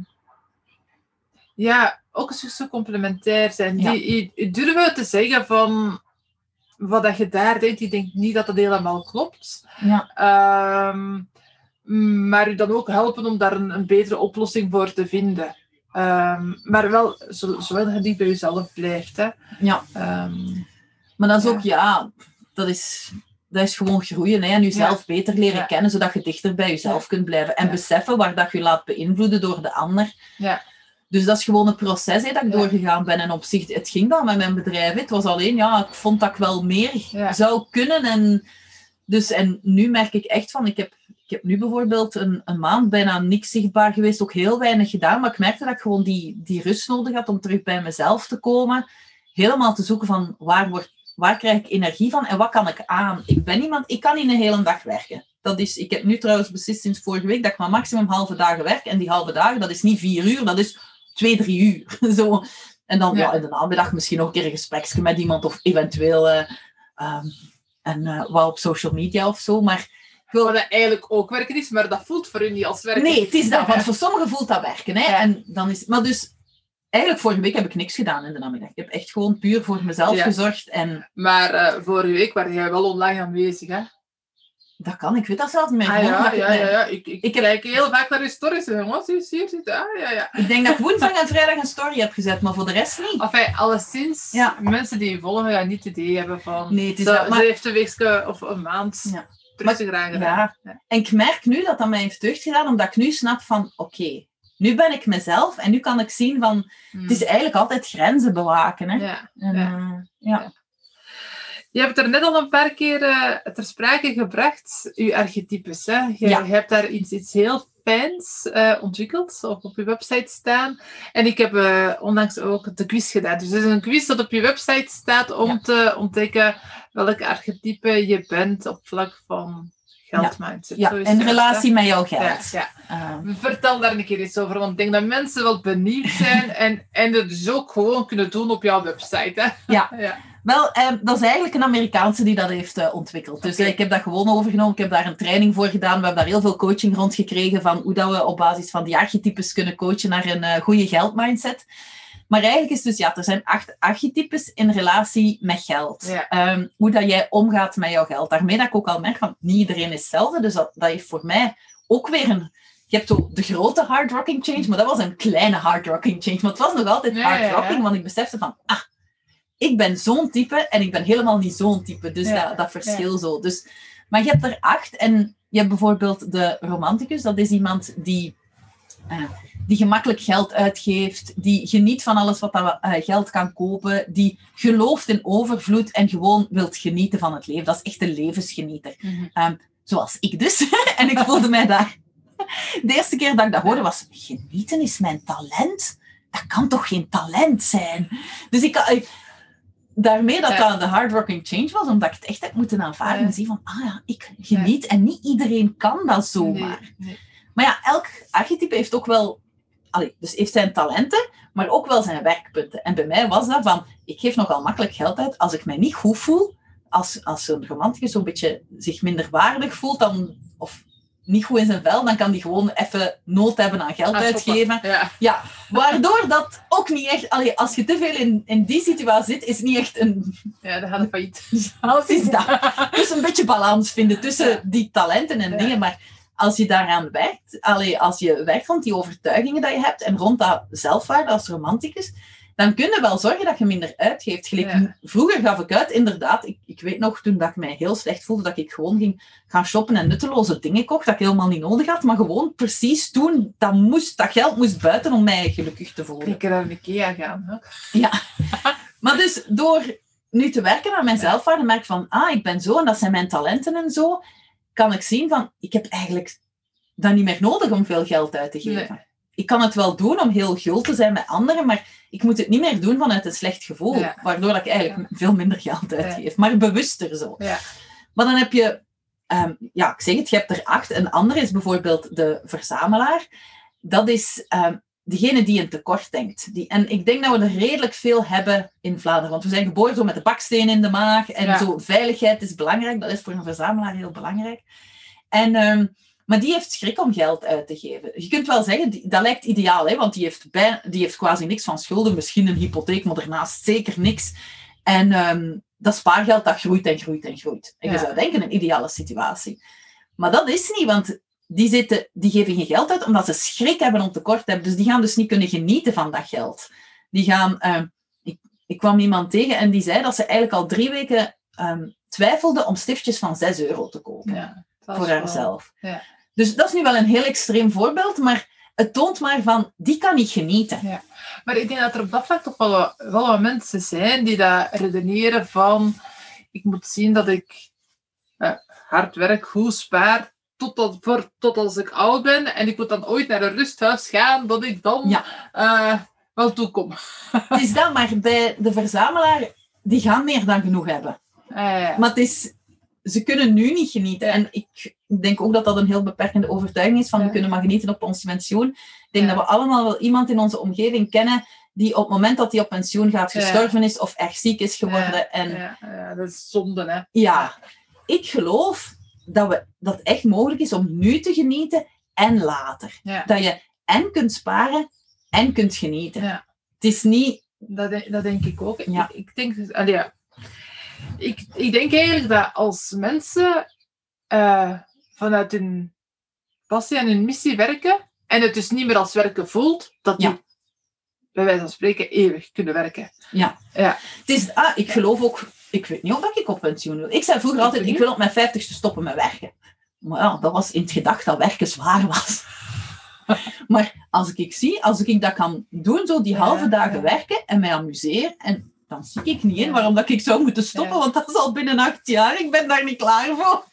ja, ook eens zo complementair zijn. Ja. Die, durven te zeggen van wat dat je daar denkt, die denkt niet dat dat helemaal klopt. Ja, Ehm, maar u dan ook helpen om daar een, een betere oplossing voor te vinden. Ehm, maar wel, zo- zolang je niet bij jezelf blijft. Hè. ja, Ehm, maar dat is Ja. ook, ja, dat is, dat is gewoon groeien hè, en jezelf beter leren Ja. kennen, zodat je dichter bij jezelf kunt blijven. En beseffen waar dat je laat beïnvloeden door de ander. ja. Dus dat is gewoon een proces hè, dat ik doorgegaan ben. En op zich, het ging wel met mijn bedrijf. hè. Het was alleen, ja, ik vond dat ik wel meer zou kunnen. En, dus, en nu merk ik echt van, ik heb, ik heb nu bijvoorbeeld een, een maand bijna niks zichtbaar geweest, ook heel weinig gedaan. Maar ik merkte dat ik gewoon die, die rust nodig had om terug bij mezelf te komen. Helemaal te zoeken van, waar, wordt, waar krijg ik energie van en wat kan ik aan? Ik ben iemand, ik kan niet een hele dag werken. Dat is, ik heb nu trouwens beslist sinds vorige week dat ik maar maximum halve dagen werk. En die halve dagen, dat is niet vier uur, dat is twee, drie uur. Zo. En dan ja. Ja. in de namiddag misschien nog een keer een gespreksje met iemand of eventueel eh, ehm, en, eh, wat op social media of zo. Maar wil... Dat eigenlijk ook werken is, maar dat voelt voor u niet als werken. Nee, het is dat. Want voor sommigen voelt dat werken. Hè? En dan is... Maar dus, eigenlijk vorige week heb ik niks gedaan in de namiddag. Ik heb echt gewoon puur voor mezelf Ja. gezorgd. En Maar eh, vorige week waren jij wel online aanwezig, hè? dat kan, ik weet dat zelf niet. Ah, ja, ja, ja, ja. Ik, ik, Ik heb- kijk heel vaak naar uw stories. en Jongens, hier. Ah, ja, ja. Ik denk dat ik woensdag en vrijdag een story heb gezet, maar voor de rest niet. Enfin, alleszins, Ja. mensen die je volgen gaan niet het idee hebben van... Nee, het is dat. Maar, ze heeft een weekje of een maand Ja. Terug te ja. Ja. En ik merk nu dat dat mij heeft deugd gedaan, omdat ik nu snap van, oké, nu ben ik mezelf en nu kan ik zien van, Hmm. het is eigenlijk altijd grenzen bewaken. Hè? Ja. En, ja. eh, ja. Je hebt er net al een paar keer eh, ter sprake gebracht, uw archetypes. Hè? Je, je hebt daar iets, iets heel fijns eh, ontwikkeld, of op je website staan. En ik heb eh, onlangs ook de quiz gedaan. Dus er is een quiz dat op je website staat om Ja. te ontdekken welk archetype je bent op vlak van geldmindset. ja, in het, relatie met jouw? Ja, geld. ja. Eh, Vertel daar een keer iets over, want ik denk dat mensen wel benieuwd zijn en, en het dus ook gewoon kunnen doen op jouw website. Hè? Ja. Wel, eh, dat is eigenlijk een Amerikaanse die dat heeft eh, ontwikkeld. Dus eh, ik heb dat gewoon overgenomen. Ik heb daar een training voor gedaan. We hebben daar heel veel coaching rond gekregen van hoe dat we op basis van die archetypes kunnen coachen naar een eh, goede geldmindset. Maar eigenlijk is dus, ja, er zijn acht archetypes in relatie met geld. Ja. Ehm, hoe dat jij omgaat met jouw geld. Daarmee dat ik ook al merk van, niet iedereen is hetzelfde. Dus dat, dat heeft voor mij ook weer een... Je hebt zo de grote hard rocking change, maar dat was een kleine hard rocking change. Maar het was nog altijd hard ja, ja. rocking, want ik besefte van, ah, ik ben zo'n type en ik ben helemaal niet zo'n type. Dus Ja, dat, dat verschil zo. Dus, maar je hebt er acht en je hebt bijvoorbeeld de romanticus. Dat is iemand die, eh, die gemakkelijk geld uitgeeft, die geniet van alles wat dat, eh, geld kan kopen, die gelooft in overvloed en gewoon wilt genieten van het leven. Dat is echt een levensgenieter. Mhm. Zoals ik dus. en ik voelde mij daar... De eerste keer dat ik dat hoorde was... Genieten is mijn talent? Dat kan toch geen talent zijn? Dus ik... daarmee dat Ja. dat de hardworking change was, omdat ik het echt heb moeten aanvaarden Ja. en zien van, ah ja, ik geniet en niet iedereen kan dat zomaar. Nee, nee. Maar ja, elk archetype heeft ook wel, allee, dus heeft zijn talenten, maar ook wel zijn werkpunten. En bij mij was dat van, ik geef nogal makkelijk geld uit als ik mij niet goed voel, als, als zo'n romanticus zo'n beetje zich minder waardig voelt, dan, of niet goed in zijn vel, dan kan die gewoon even nood hebben aan geld Ah, uitgeven. Ja. Ja, waardoor dat ook niet echt, allee, als je te veel in, in die situatie zit, is het niet echt een, ja, dan gaat het failliet. is dat? Dus een beetje balans vinden tussen Ja. die talenten en Ja. dingen. Maar als je daaraan werkt, allee, als je werkt rond die overtuigingen dat je hebt en rond dat zelfwaarde als romanticus, dan kun je wel zorgen dat je minder uitgeeft. Gelijk, Ja. Vroeger gaf ik uit, inderdaad. Ik, ik weet nog, toen dat ik mij heel slecht voelde, dat ik gewoon ging gaan shoppen en nutteloze dingen kocht, dat ik helemaal niet nodig had. Maar gewoon precies toen, dat, moest, dat geld moest buiten om mij gelukkig te voelen. Ik kan naar Ikea gaan. Hè? Maar dus door nu te werken aan mijn zelfwaarde, merk ik van, ah, ik ben zo en dat zijn mijn talenten en zo, kan ik zien van, ik heb eigenlijk dat niet meer nodig om veel geld uit te geven. Nee. Ik kan het wel doen om heel gul te zijn met anderen, maar ik moet het niet meer doen vanuit een slecht gevoel, Ja. waardoor ik eigenlijk veel minder geld uitgeef, maar bewuster zo. Ja. Maar dan heb je, ehm, ja, ik zeg het, je hebt er acht. Een andere is bijvoorbeeld de verzamelaar. Dat is ehm, degene die een tekort denkt. Die, en ik denk dat we er redelijk veel hebben in Vlaanderen. Want we zijn geboren zo met de baksteen in de maag. En Ja. zo, veiligheid is belangrijk. Dat is voor een verzamelaar heel belangrijk. En, ehm, maar die heeft schrik om geld uit te geven. Je kunt wel zeggen, die, dat lijkt ideaal. Hè, want die heeft, bij, die heeft quasi niks van schulden. Misschien een hypotheek, maar daarnaast zeker niks. En ehm, dat spaargeld, dat groeit en groeit en groeit. En je Ja. zou denken, een ideale situatie. Maar dat is niet, want die, zitten, die geven geen geld uit omdat ze schrik hebben om tekort te hebben. Dus die gaan dus niet kunnen genieten van dat geld. Die gaan... ehm, ik, ik kwam iemand tegen en die zei dat ze eigenlijk al drie weken ehm, twijfelde om stiftjes van 6 euro te kopen Ja, voor haarzelf. ja. Dus dat is nu wel een heel extreem voorbeeld, maar het toont maar van, die kan niet genieten. Maar ik denk dat er op dat vlak toch wel, wel wat mensen zijn die dat redeneren van ik moet zien dat ik eh, hard werk, goed spaar, tot, voor, tot als ik oud ben en ik moet dan ooit naar een rusthuis gaan, dat ik dan Ja. eh, wel toekom. Het is dat, maar bij de verzamelaar, die gaan meer dan genoeg hebben. Eh, Maar het is, ze kunnen nu niet genieten. En ik denk ook dat dat een heel beperkende overtuiging is, van we kunnen maar genieten op ons pensioen. Ik denk Ja. dat we allemaal wel iemand in onze omgeving kennen die op het moment dat hij op pensioen gaat gestorven is of erg ziek is geworden. En ja, dat is zonde, hè. ja, ik geloof dat, we, dat het echt mogelijk is om nu te genieten en later. Dat je en kunt sparen en kunt genieten. Ja. Het is niet... Dat, denk- dat denk ik ook. Ja. Ik, ik, denk, allee, ja. Ik, ik denk eigenlijk dat als mensen eh, vanuit hun passie en hun missie werken, en het dus niet meer als werken voelt, dat die Ja. bij wijze van spreken eeuwig kunnen werken. Het is ah, ik geloof ook... Ik weet niet of ik op pensioen wil. Ik zei vroeger Ik altijd, ik wil op mijn vijftigste stoppen met werken. Maar ja, dat was in het gedacht dat werken zwaar was. maar als ik zie, als ik dat kan doen, zo die Ja, halve dagen ja. werken en mij amuseer, en dan zie ik niet in waarom dat ik zou moeten stoppen, want dat is al binnen acht jaar. Ik ben daar niet klaar voor.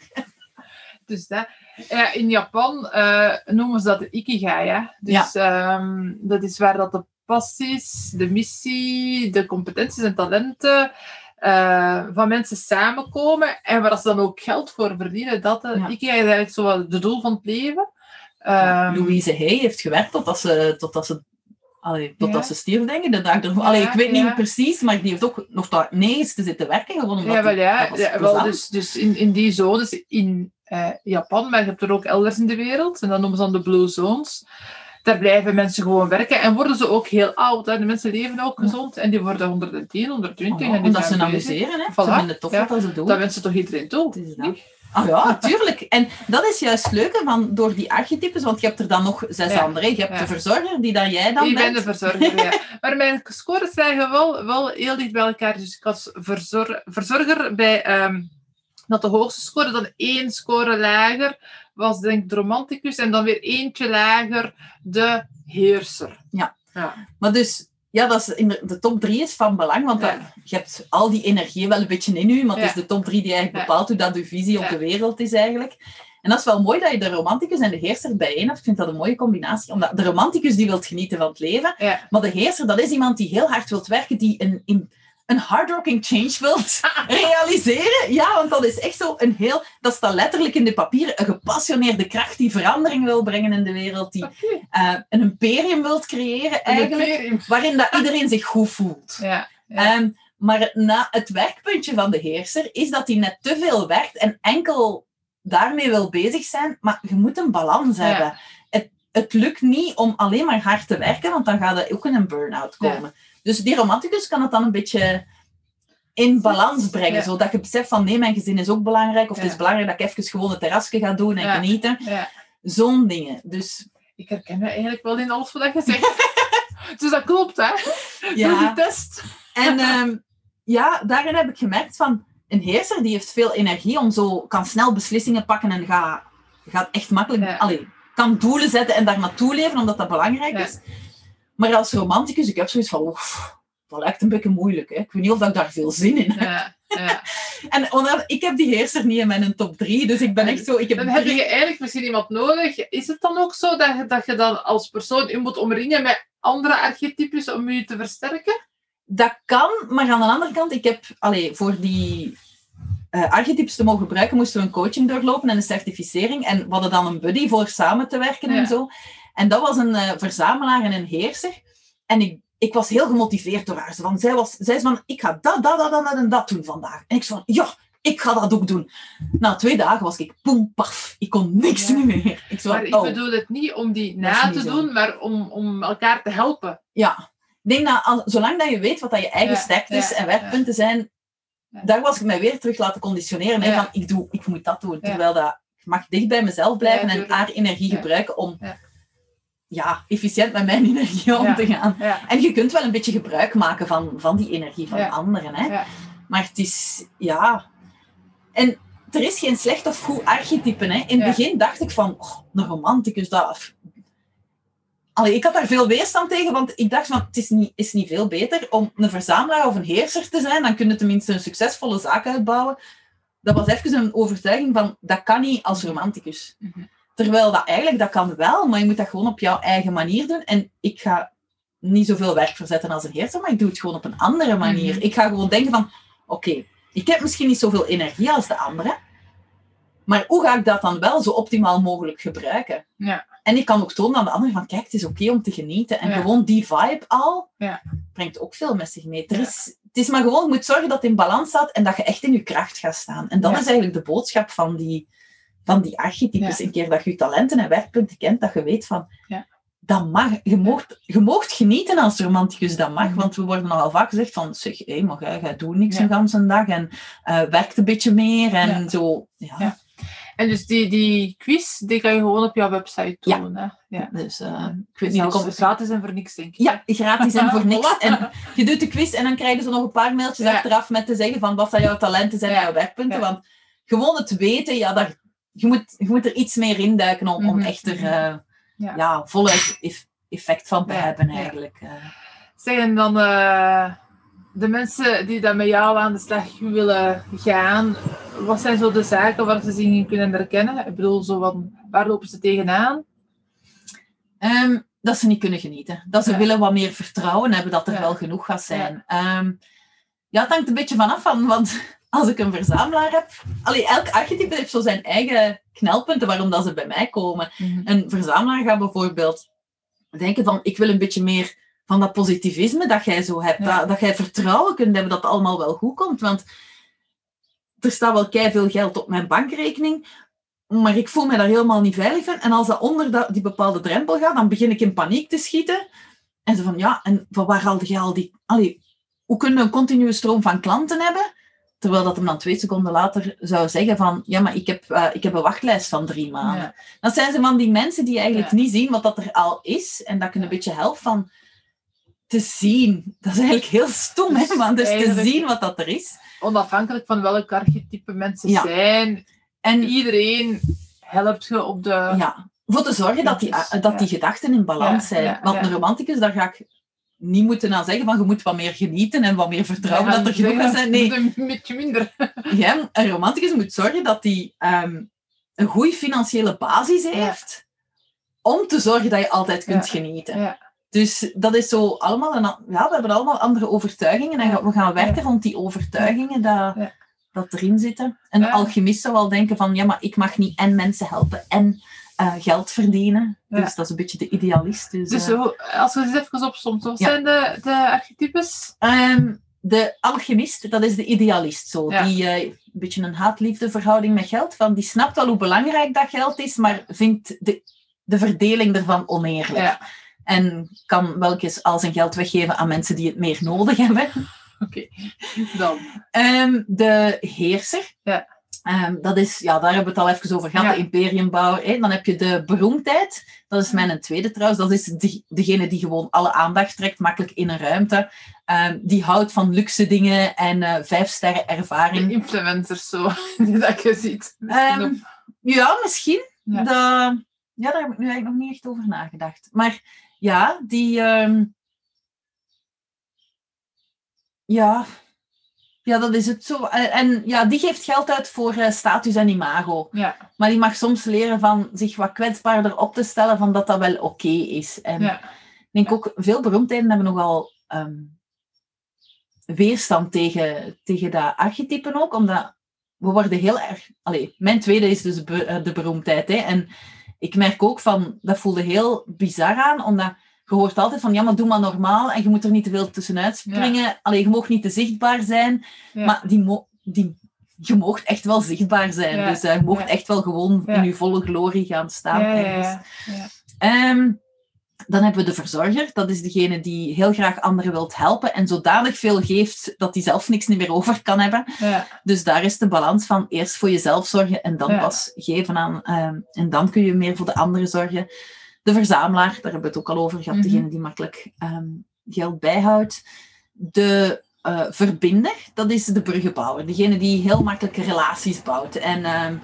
Dus dat, ja, in Japan eh, noemen ze dat de ikigai. Hè? Dus ehm, dat is waar dat de passies, de missie, de competenties en talenten eh, van mensen samenkomen en waar ze dan ook geld voor verdienen. Dat de Ja. ikigai is eigenlijk zo de doel van het leven. Ehm, Louise Hay heeft gewerkt totdat ze, totdat ze, allee, totdat Ja. ze stierf, denk ik. De dag ervoor. Allee, Ja, ik weet niet precies, maar die heeft ook nog tot negen te zitten werken. Gewoon omdat Ja, wel ja. dat wel, dus dus in, in die zones in eh, Japan, maar je hebt er ook elders in de wereld, en dat noemen ze dan de blue zones. Daar blijven mensen gewoon werken en worden ze ook heel oud. Hè. De mensen leven ook gezond en die worden 110, 120. Oh, en die omdat ze bezig. amuseren, hè. Voilà, Ze vinden het tof ja. wat ze doen. Dat wensen toch iedereen toe? Ah ja, natuurlijk. En dat is juist het leuke van door die archetypes, want je hebt er dan nog zes Ja, andere. Je hebt ja. de verzorger, die dan jij dan ik ben bent. de verzorger, ja. Maar mijn scores lagen wel, wel heel dicht bij elkaar. Dus ik was verzor- verzorger bij ehm, dat de hoogste score, dan één score lager, was denk ik de romanticus. En dan weer eentje lager, de heerser. Ja. ja. Maar dus, ja, dat is in de, de top drie is van belang, want Ja. je hebt al die energie wel een beetje in u, maar het Ja. is de top drie die eigenlijk bepaalt hoe dat uw visie op de wereld is eigenlijk. En dat is wel mooi dat je de romanticus en de heerser bijeen hebt. Ik vind dat een mooie combinatie. Omdat de romanticus die wil genieten van het leven, maar de heerser dat is iemand die heel hard wilt werken, die een, in, een hardrocking change wilt realiseren. Ja, want dat is echt zo een heel... Dat staat letterlijk in de papieren. Een gepassioneerde kracht die verandering wil brengen in de wereld. Die eh, een imperium wilt creëren eigenlijk. Waarin dat iedereen zich goed voelt. Ja. ja. Ehm, maar het, na, het werkpuntje van de heerser is dat hij net te veel werkt en enkel daarmee wil bezig zijn. Maar je moet een balans Ja. hebben. Het, het lukt niet om alleen maar hard te werken, want dan gaat er ook in een burn-out Ja. komen. Dus die romanticus kan het dan een beetje in balans brengen. Ja. Zodat je beseft van nee, mijn gezin is ook belangrijk. Of het is belangrijk dat ik even gewoon het terrasje ga doen en Ja. genieten. ja. Zo'n dingen. Dus Ik herken me eigenlijk wel in alles wat je zegt. Dus dat klopt, hè? Ja. Doe die test. En ehm, ja, daarin heb ik gemerkt van een heerser die heeft veel energie om zo kan snel beslissingen pakken en gaat, gaat echt makkelijk, allee, kan doelen zetten en daar naartoe leven omdat dat belangrijk is. Maar als romanticus, ik heb zoiets van, oef, dat lijkt een beetje moeilijk. Hè? Ik weet niet of ik daar veel zin in heb. Ja, ja. En omdat, ik heb die heerser niet in mijn top drie, dus ik ben echt zo, ik heb Dan heb je eigenlijk misschien iemand nodig. Is het dan ook zo dat je, dat je dan als persoon je moet omringen met andere archetypes om je te versterken? Dat kan, maar aan de andere kant, ik heb allee, voor die eh, archetypes te mogen gebruiken, moesten we een coaching doorlopen en een certificering. En we hadden dan een buddy voor samen te werken Ja. en zo. En dat was een eh, verzamelaar en een heerser. En ik, ik was heel gemotiveerd door haar. Zo Van, zij, was, zij zei van, ik ga dat, dat, dat, dat en dat doen vandaag. En ik zei van, ja, ik ga dat ook doen. Na twee dagen was ik, poem, paf, ik kon niks Ja. meer. Ik zei Maar ik oh. bedoel het niet om die na te zo. doen, maar om, om elkaar te helpen. Ja, ik denk dat al- zolang dat je weet wat dat je eigen Ja, sterktes ja, en werkpunten zijn, daar was ik mij weer terug laten conditioneren. Hè, van, ik, doe, ik moet dat doen. Terwijl dat, ik mag dicht bij mezelf blijven en haar energie gebruiken om Ja. Efficiënt met mijn energie om Ja. te gaan. Ja. En je kunt wel een beetje gebruik maken van, van die energie van anderen. Hè? Maar het is, ja... En er is geen slecht of goed archetype. Hè? In het begin dacht ik van, oh, een romanticus, dat... Allee, ik had daar veel weerstand tegen, want ik dacht van, het is niet, is niet veel beter om een verzamelaar of een heerser te zijn. Dan kun je tenminste een succesvolle zaak uitbouwen. Dat was even een overtuiging van, dat kan niet als romanticus. Mhm. Terwijl dat eigenlijk, dat kan wel, maar je moet dat gewoon op jouw eigen manier doen. En ik ga niet zoveel werk verzetten als een heerser, maar ik doe het gewoon op een andere manier. Mhm. Ik ga gewoon denken van, oké, ik heb misschien niet zoveel energie als de anderen, maar hoe ga ik dat dan wel zo optimaal mogelijk gebruiken? Ja. En ik kan ook tonen aan de anderen van, kijk, het is oké om te genieten. En Ja. gewoon die vibe al, Ja. brengt ook veel met zich mee. Er is, het is maar gewoon, je moet zorgen dat het in balans staat en dat je echt in je kracht gaat staan. En dat is eigenlijk de boodschap van die, van die archetypes. Ja. Een keer dat je je talenten en werkpunten kent, dat je weet van, Ja. dat mag. Je moogt, je moogt genieten als romanticus, dat mag. Want we worden nogal vaak gezegd van, zeg, hé, maar jij, jij doet niks Ja. een ganse dag en eh, werkt een beetje meer en Ja. zo. Ja. Ja. En dus die, die quiz, die kan je gewoon op jouw website Ja. doen. Hè? Ja. Dus eh, ik weet niet, er komt... gratis en voor niks, denk ik. Ja, gratis en voor niks. En je doet de quiz en dan krijgen ze nog een paar mailtjes Ja. achteraf met te zeggen van wat zijn jouw talenten zijn en Ja. jouw werkpunten. Ja. Want gewoon het weten, ja, daar, je, moet, je moet er iets meer induiken om, om Mhm, echt er mhm. eh, Ja. ja. eff- effect van te Ja, hebben ja. eigenlijk. eh. Zeg, en dan eh, de mensen die dan met jou aan de slag willen gaan, wat zijn zo de zaken waar ze zich in kunnen herkennen? Ik bedoel, zo van, waar lopen ze tegenaan? Ehm, dat ze niet kunnen genieten. Dat ze Ja. willen wat meer vertrouwen hebben dat er Ja. wel genoeg gaat zijn. Ehm, ja, het hangt een beetje vanaf van, want als ik een verzamelaar heb... Allee, elk archetype heeft zo zijn eigen knelpunten waarom dat ze bij mij komen. Een verzamelaar gaat bijvoorbeeld denken van, ik wil een beetje meer van dat positivisme dat jij zo hebt. Ja. Dat, dat jij vertrouwen kunt hebben dat het allemaal wel goed komt. Want er staat wel kei veel geld op mijn bankrekening, maar ik voel me daar helemaal niet veilig van. En als dat onder die bepaalde drempel gaat, dan begin ik in paniek te schieten. En ze van, ja, en van waar haalde je al die... Allee, hoe kunnen we een continue stroom van klanten hebben? Terwijl dat hem dan twee seconden later zou zeggen van, ja, maar ik heb, eh, ik heb een wachtlijst van drie maanden. Ja. Dan zijn ze van die mensen die eigenlijk Ja. niet zien wat dat er al is. En dat je een beetje helpt van te zien. Dat is eigenlijk heel stom, hè? Maar dus te zien wat dat er is. Onafhankelijk van welk archetype mensen Ja. zijn, En iedereen helpt je op de... ja, voor te zorgen dat die, Dat dat die gedachten in balans zijn. Want een romanticus, daar ga ik niet moeten aan zeggen van je moet wat meer genieten en wat meer vertrouwen Ja, dat er genoeg zijn. Nee, Een beetje minder. ja, een romanticus moet zorgen dat hij ehm, een goede financiële basis heeft om te zorgen dat je altijd kunt genieten. Dus dat is zo allemaal een, ja, we hebben allemaal andere overtuigingen en we gaan werken rond die overtuigingen dat, dat erin zitten. Een alchemist zou wel denken van ja, maar ik mag niet en mensen helpen en eh, geld verdienen. Ja. Dus dat is een beetje de idealist. Dus, Dus eh, als we eens even opsomt, wat Ja. zijn de, de archetypes? Ehm, de alchemist, dat is de idealist. Zo. Ja. Die eh, een beetje een haat-liefde verhouding met geld. Van, die snapt wel hoe belangrijk dat geld is, maar vindt de, de verdeling ervan oneerlijk. En kan wel eens al zijn geld weggeven aan mensen die het meer nodig hebben. oké. Dan. Ehm, de heerser, Ja. Ehm, dat is, ja, daar hebben we het al even over gehad, Ja. de imperiumbouwer. Hè. Dan heb je de beroemdheid. Dat is mijn tweede trouwens. Dat is die, degene die gewoon alle aandacht trekt, makkelijk in een ruimte. Ehm, die houdt van luxe dingen en eh, vijf sterren De ervaring. influencers zo, die dat je ziet. Misschien Ehm, ja, misschien. Ja. Ja, daar heb ik nu eigenlijk nog niet echt over nagedacht. Maar ja, die... ja... ja, dat is het zo. En, en ja, die geeft geld uit voor eh, status en imago. ja, Maar die mag soms leren van zich wat kwetsbaarder op te stellen, van dat dat wel oké is. En ja, ik denk ook, veel beroemdheden hebben nogal ehm, weerstand tegen, tegen dat archetypen ook, omdat we worden heel erg... Allee, mijn tweede is dus be- eh, de beroemdheid. Hè, en ik merk ook van, dat voelde heel bizar aan, omdat je hoort altijd van, ja, maar doe maar normaal en je moet er niet te veel tussenuit springen. Allee, je mag niet te zichtbaar zijn, ja. maar die, mo- die, je moogt echt wel zichtbaar zijn. Ja, Dus eh, je mocht ja. echt wel gewoon Ja. in je volle glorie gaan staan. ja, ja, ja, ja. Ehm, dan hebben we de verzorger. Dat is degene die heel graag anderen wilt helpen en zodanig veel geeft dat hij zelf niks meer over kan hebben. ja. Dus daar is de balans van eerst voor jezelf zorgen en dan Ja. pas geven aan. ehm, en dan kun je meer voor de anderen zorgen. De verzamelaar, daar hebben we het ook al over gehad. Mhm. Degene die makkelijk ehm, geld bijhoudt. De eh, verbinder, dat is de bruggenbouwer. Degene die heel makkelijk relaties bouwt. En ehm,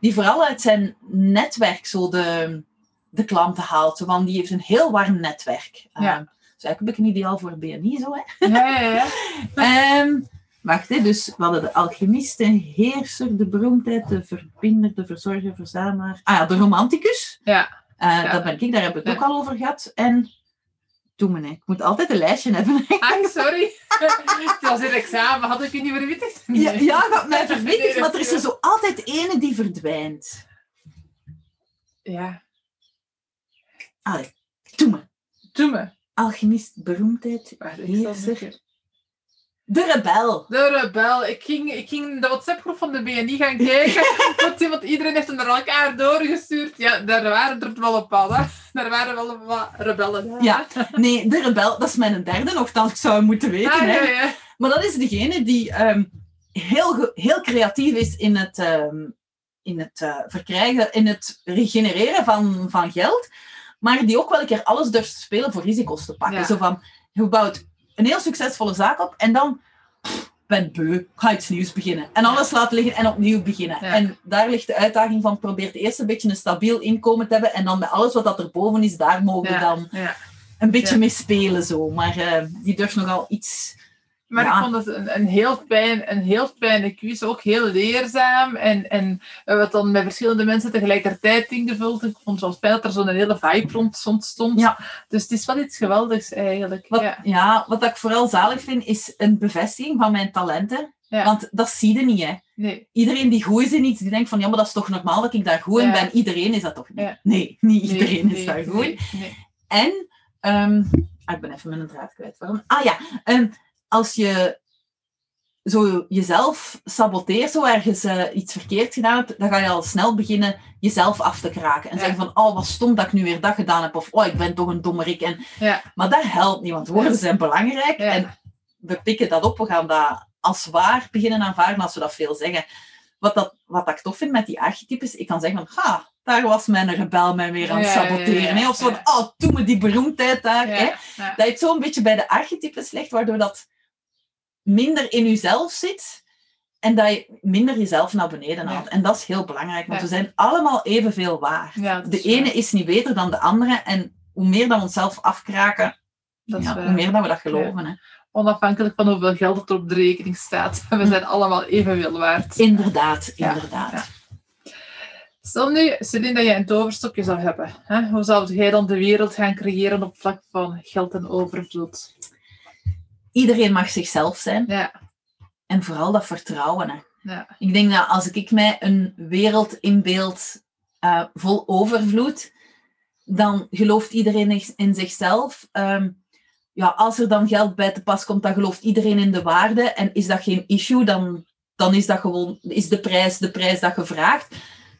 die vooral uit zijn netwerk zo de, de klanten haalt. Want die heeft een heel warm netwerk. Ja. Ehm, dus eigenlijk een beetje ideaal voor BNI zo, hè? ja, ja, ja. Ehm, wacht, hè, dus we hadden de alchemist, de heerser, de beroemdheid, de verbinder, de verzorger, verzamelaar. Ah ja, de romanticus. Ja. Eh, Ja. Dat ben ik, daar hebben we het ook al over gehad. En doe me, ik moet altijd een lijstje hebben. hè. Ah, sorry. Het was in examen, had ik je niet verwittigd? Ja, ja dat mij verwittigd, Nee, maar er is er zo altijd ene die verdwijnt. Ja, Allee, doe me. doe me. Alchemist, beroemdheid, ik heerser. De rebel. De rebel. Ik ging, ik ging de WhatsApp-groep van de BNI gaan kijken. want, iedereen heeft hem naar elkaar doorgestuurd. Ja, daar waren er wel een paar. hè. Daar waren wel wat rebellen. Ja, nee, de rebel, dat is mijn derde nogthans, ik zou moeten weten. Ah, hè. ja, ja. Maar dat is degene die ehm, heel, heel creatief is in het, ehm, in het eh, verkrijgen, in het regenereren van, van geld. Maar die ook wel een keer alles durft te spelen voor risico's te pakken. Ja. Zo van, je bouwt een heel succesvolle zaak op en dan pff, ben beu, ga iets nieuws beginnen. En alles laten liggen en opnieuw beginnen. Ja. En daar ligt de uitdaging van, probeer eerst een beetje een stabiel inkomen te hebben en dan met alles wat dat erboven is, daar mogen we dan een beetje mee spelen. Zo. Maar eh, die durft nogal iets... Maar Ja. ik vond het een, een, heel fijn, een heel fijne quiz, ook heel leerzaam. En, en hebben het dan met verschillende mensen tegelijkertijd ingevuld. Ik vond het wel fijn dat er zo'n hele vibe rond ontstond. Ja. Dus het is wel iets geweldigs eigenlijk. Wat, Ja. ja. wat ik vooral zalig vind, is een bevestiging van mijn talenten. Ja. Want dat zie je niet, hè. Nee. Iedereen die goed is in iets, die denkt van, ja, maar dat is toch normaal dat ik daar goed in ben. Iedereen is dat toch niet? Nee, niet nee, iedereen is nee, daar goed in. En, ehm, ah, ik ben even mijn draad kwijt. Waarom? Ah ja, ehm, als je zo jezelf saboteert, zo ergens eh, iets verkeerd gedaan hebt, dan ga je al snel beginnen jezelf af te kraken. En Ja. zeggen van, oh, wat stom dat ik nu weer dat gedaan heb. Of, oh, ik ben toch een dommerik. En, Ja. maar dat helpt niet, want woorden zijn belangrijk. Ja. En we pikken dat op, we gaan dat als waar beginnen aanvaarden als we dat veel zeggen. Wat, dat, wat dat ik tof vind met die archetypes, ik kan zeggen van, ha, daar was mijn rebel mij weer aan het saboteren. hè? Of zo, oh, doe me die beroemdheid daar. Hè? Dat je het zo een beetje bij de archetypes legt, waardoor dat minder in jezelf zit en dat je minder jezelf naar beneden haalt. Ja. En dat is heel belangrijk, want Ja. we zijn allemaal evenveel waard. Ja, De waar. ene is niet beter dan de andere en hoe meer dan we onszelf afkraken, hoe meer dat we dat geloven. Hè. Onafhankelijk van hoeveel geld er op de rekening staat. We zijn allemaal evenveel waard. Inderdaad, inderdaad. Stel nu, Celine, dat je een toverstokje zou hebben. Hè? Hoe zou jij dan de wereld gaan creëren op vlak van geld en overvloed? Iedereen mag zichzelf zijn Ja, en vooral dat vertrouwen. Hè. ja, Ik denk dat als ik mij een wereld inbeeld eh, vol overvloed, dan gelooft iedereen in- zichzelf. Ehm, ja, als er dan geld bij te pas komt, dan gelooft iedereen in de waarde. En is dat geen issue, dan, dan is dat gewoon is de prijs de prijs dat je vraagt.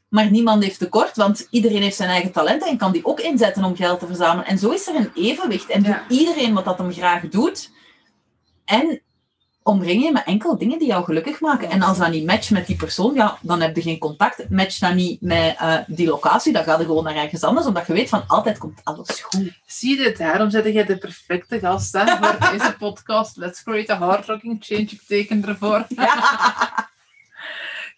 Maar niemand heeft tekort, want iedereen heeft zijn eigen talenten en kan die ook inzetten om geld te verzamelen. En zo is er een evenwicht. En Ja. doet iedereen wat dat hem graag doet. En omring je met enkel dingen die jou gelukkig maken. En als dat niet matcht met die persoon, ja, dan heb je geen contact. Matcht dat niet met eh, die locatie, dan ga je gewoon naar ergens anders, omdat je weet van altijd komt alles goed. Zie je dit? Daarom zet jij de perfecte gast hè, voor deze podcast. Let's create a hard rocking change. Ik teken ervoor.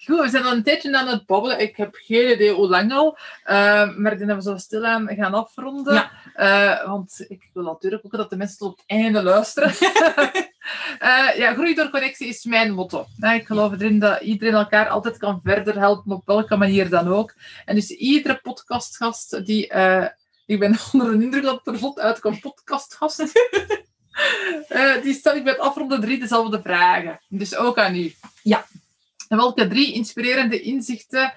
Goed, we zijn al een tijdje aan het babbelen. Ik heb geen idee hoe lang al. Uh, maar ik denk dat we zo stilaan gaan afronden. Ja. Uh, want ik wil natuurlijk ook dat de mensen tot het einde luisteren. uh, ja, groei door connectie is mijn motto. ik geloof erin dat iedereen elkaar altijd kan verder helpen, op welke manier dan ook. En dus iedere podcastgast die... ik ben onder de indruk dat het er vlot uitkomt, podcastgast. die stel ik bij het afronden drie dezelfde vragen. Dus ook aan u. Ja. En welke drie inspirerende inzichten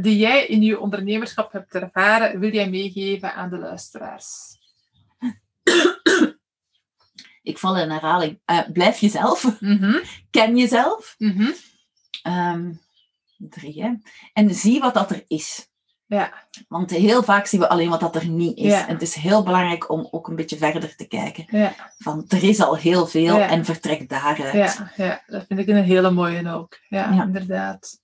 die jij in je ondernemerschap hebt ervaren, wil jij meegeven aan de luisteraars? Ik val in herhaling. Uh, blijf jezelf. Mm -hmm. Ken jezelf. Mm -hmm. um, drie, hè. En zie wat dat er is. Ja. Want heel vaak zien we alleen wat dat er niet is. Ja. En het is heel belangrijk om ook een beetje verder te kijken. Ja. Van, er is al heel veel Ja. en vertrek daaruit. Ja, ja, dat vind ik een hele mooie ook. Ja, inderdaad.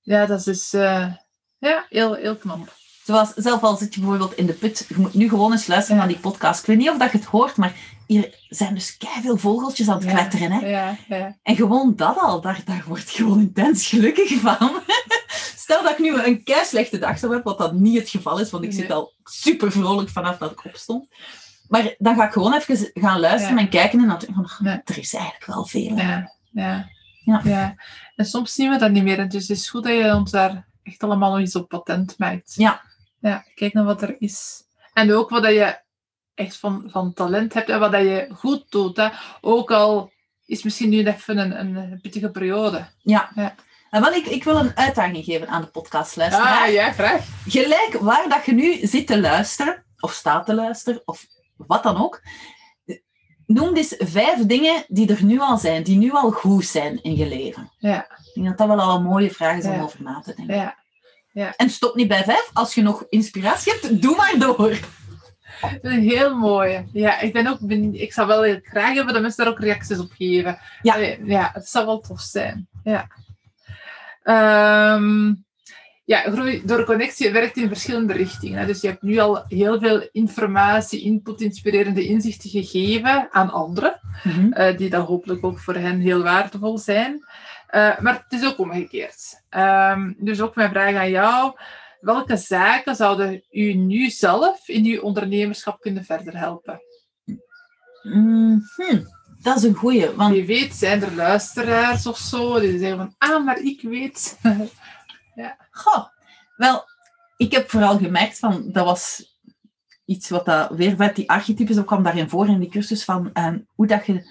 Ja, dat is eh, ja, heel, heel knap. Zoals zelf al zit je bijvoorbeeld in de put. Je moet nu gewoon eens luisteren naar die podcast. Ik weet niet of dat je het hoort, maar hier zijn dus veel vogeltjes aan het kletteren. Hè? Ja, ja. En gewoon dat al, daar, daar word je gewoon intens gelukkig van. Stel dat ik nu een kei slechte dag zou hebben, wat dat niet het geval is, want ik zit al super vrolijk vanaf dat ik opstond. Maar dan ga ik gewoon even gaan luisteren Ja. en kijken en dan denk ik van, er is eigenlijk wel veel. Ja, ja. Ja. En soms zien we dat niet meer. Dus het is goed dat je ons daar echt allemaal nog eens op patent maakt. Ja. Ja, kijk naar wat er is. En ook wat dat je echt van, van talent hebt en wat dat je goed doet. Hè. Ook al is misschien nu even een, een pittige periode. Ja. Ja. En wel, ik, ik wil een uitdaging geven aan de podcastluisteraar. Ah, ja, graag. Gelijk waar dat je nu zit te luisteren, of staat te luisteren, of wat dan ook. Noem dus vijf dingen die er nu al zijn, die nu al goed zijn in je leven. Ja, Ik denk dat dat wel al een mooie vraag is om Ja. over na te denken. ja. En stop niet bij vijf. Als je nog inspiratie hebt, doe maar door. Een heel mooie. Ja, ik ben ook benieuwd. Ik zou wel heel graag hebben dat mensen daar ook reacties op geven. Ja. Ja het zou wel tof zijn. Ja. Ehm, ja, groei door connectie werkt in verschillende richtingen. Dus je hebt nu al heel veel informatie, input, inspirerende inzichten gegeven aan anderen, eh, die dan hopelijk ook voor hen heel waardevol zijn. Eh, maar het is ook omgekeerd. Ehm, dus ook mijn vraag aan jou. Welke zaken zouden u nu zelf in uw ondernemerschap kunnen verder helpen? Mhm. Dat is een goeie. Want Wie weet zijn er luisteraars of zo die zeggen van, ah, maar ik weet. Goh, wel, ik heb vooral gemerkt van, dat was iets wat dat weer met die archetypes ook kwam daarin voor in die cursus van ehm, hoe dat je,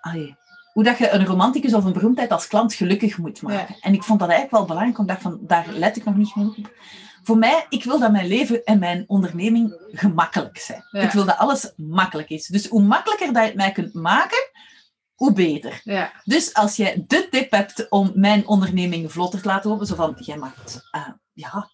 allee, hoe dat je een romanticus of een beroemdheid als klant gelukkig moet maken. En ik vond dat eigenlijk wel belangrijk, omdat ik van, daar let ik nog niet genoeg op. Voor mij, ik wil dat mijn leven en mijn onderneming gemakkelijk zijn. Ja. Ik wil dat alles makkelijk is. Dus hoe makkelijker dat je het mij kunt maken, hoe beter. Ja, Dus als jij de tip hebt om mijn onderneming vlotter te laten lopen, zo van, jij maakt, eh, ja,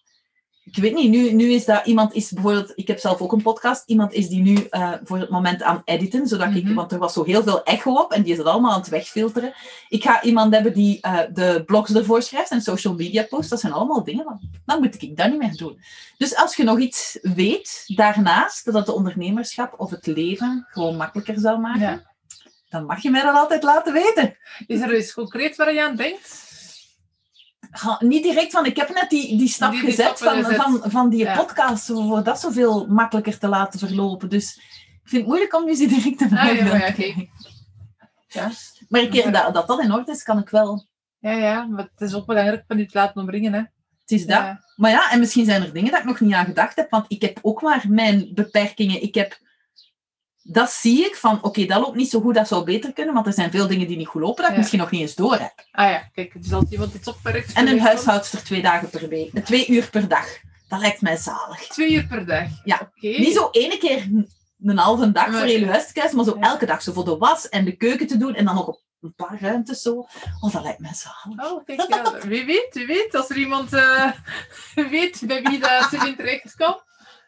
ik weet niet, nu, nu is dat, iemand is bijvoorbeeld, ik heb zelf ook een podcast, iemand is die nu eh, voor het moment aan editen, zodat ik, Mhm. want er was zo heel veel echo op en die is het allemaal aan het wegfilteren. Ik ga iemand hebben die eh, de blogs ervoor schrijft en social media posts, dat zijn allemaal dingen, van, dan moet ik dat niet meer doen. Dus als je nog iets weet daarnaast, dat het ondernemerschap of het leven gewoon makkelijker zou maken, ja. dan mag je mij dat altijd laten weten. Is er iets concreet waar je aan denkt? Ga- niet direct van, ik heb net die, die stap Die- gezet, van. Van, van die Ja. podcast, voor dat zoveel makkelijker te laten verlopen. Dus ik vind het moeilijk om nu ze direct te Ah, ja, vragen. maar ja, kijk. Ja. Maar een keer dat, dat dat in orde is, kan ik wel. Ja, ja, maar het is ook belangrijk van u te laten omringen. Hè. Het is dat. Maar ja, en misschien zijn er dingen dat ik nog niet aan gedacht heb, want ik heb ook maar mijn beperkingen. Ik heb, dat zie ik van, oké, dat loopt niet zo goed, dat zou beter kunnen, want er zijn veel dingen die niet goed lopen, dat ik misschien nog niet eens door heb. Ah ja, kijk, dus als iemand iets opwerkt... En een huishoudster twee dagen per week, eh, twee uur per dag. Dat lijkt mij zalig. Twee uur per dag. Ja. Oké. Niet zo ene keer een halve dag Maar- voor heel je huis te maar zo Ja. elke dag zo voor de was en de keuken te doen en dan nog op een paar ruimtes zo. Oh, dat lijkt mij zalig. Oh, kijk, ja, wie weet, wie weet, als er iemand eh, weet bij wie dat ze in terecht kan.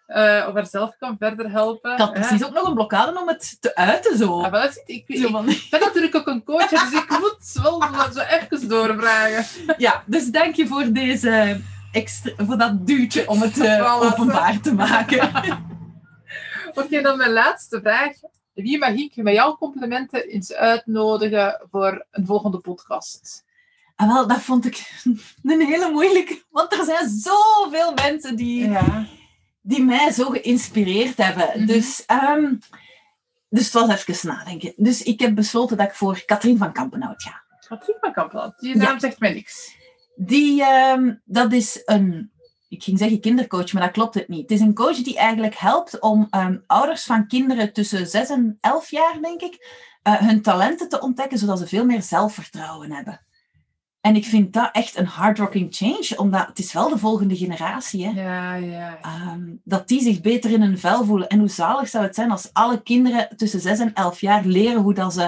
Uh, of haarzelf kan verder helpen. Ik had precies ook nog een blokkade om het te uiten zo. Ja, wel, ik, ik, ik, ben natuurlijk ook een coach, dus ik moet wel zo even doorvragen. Ja, dus dank je voor deze extra, voor dat duwtje om het uh, openbaar te maken. Oké, dan mijn laatste vraag. Wie mag ik met jouw complimenten eens uitnodigen voor een volgende podcast? En wel, dat vond ik een hele moeilijke. Want er zijn zoveel mensen die, ja. Die mij zo geïnspireerd hebben. Mhm. dus, um, dus het was even nadenken. Dus ik heb besloten dat ik voor Katrien van Kampenhout ga. Katrien van Kampenhout? Die naam zegt mij niks. Die, um, dat is een ik ging zeggen kindercoach, maar dat klopt het niet. Het is een coach die eigenlijk helpt om um, ouders van kinderen tussen 6 en 11 jaar, denk ik, uh, hun talenten te ontdekken, zodat ze veel meer zelfvertrouwen hebben. En ik vind dat echt een hardrocking change, omdat het is wel de volgende generatie. Hè? Ja, ja. Um, dat die zich beter in hun vel voelen. En hoe zalig zou het zijn als alle kinderen tussen 6 en 11 jaar leren hoe dat ze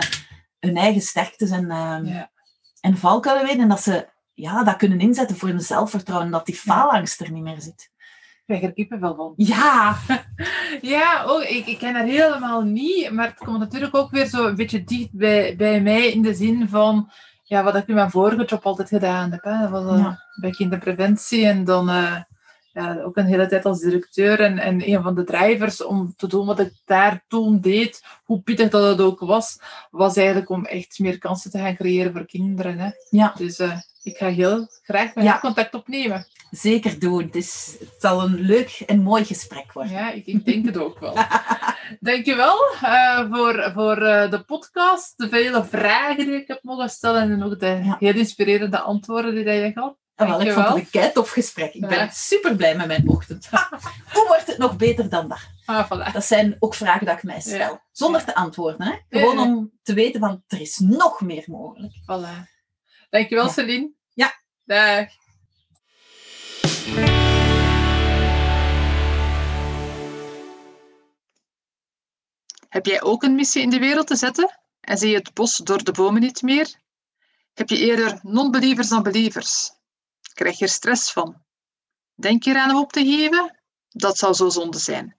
hun eigen sterktes en, um, ja. en valkuilen weten. En dat ze ja, dat kunnen inzetten voor hun zelfvertrouwen, dat die faalangst er niet meer zit. Ik krijg er kippenvel van. Ja! ja, oh, ik, ik ken dat helemaal niet, maar het komt natuurlijk ook weer zo een beetje dicht bij, bij mij in de zin van ja, wat ik in mijn vorige job altijd gedaan heb. Hè. Dat was ja. bij kinderpreventie en dan uh, ja, ook een hele tijd als directeur en, en een van de drivers om te doen wat ik daar toen deed, hoe pittig dat het ook was, was eigenlijk om echt meer kansen te gaan creëren voor kinderen. Hè. Ja. Dus uh, ik ga heel graag met ja. contact opnemen. Zeker doen. Het, is, het zal een leuk en mooi gesprek worden. Ja, ik, ik denk het ook wel. Dankjewel uh, voor, voor uh, de podcast, de vele vragen die ik heb mogen stellen en ook de ja. heel inspirerende antwoorden die je gaf. Ah, wel, ik vond het een kei tof gesprek. Ik ben super blij met mijn ochtend. Hoe wordt het nog beter dan dat? Ah, voilà. Dat zijn ook vragen die ik mij stel. Zonder te antwoorden. Hè? Gewoon om te weten van er is nog meer mogelijk. Voilà. Dankjewel. Celine. Dag. Heb jij ook een missie in de wereld te zetten en zie je het bos door de bomen niet meer? Heb je eerder non-believers dan believers? Krijg je er stress van? Denk je eraan om op te geven? Dat zou zo zonde zijn.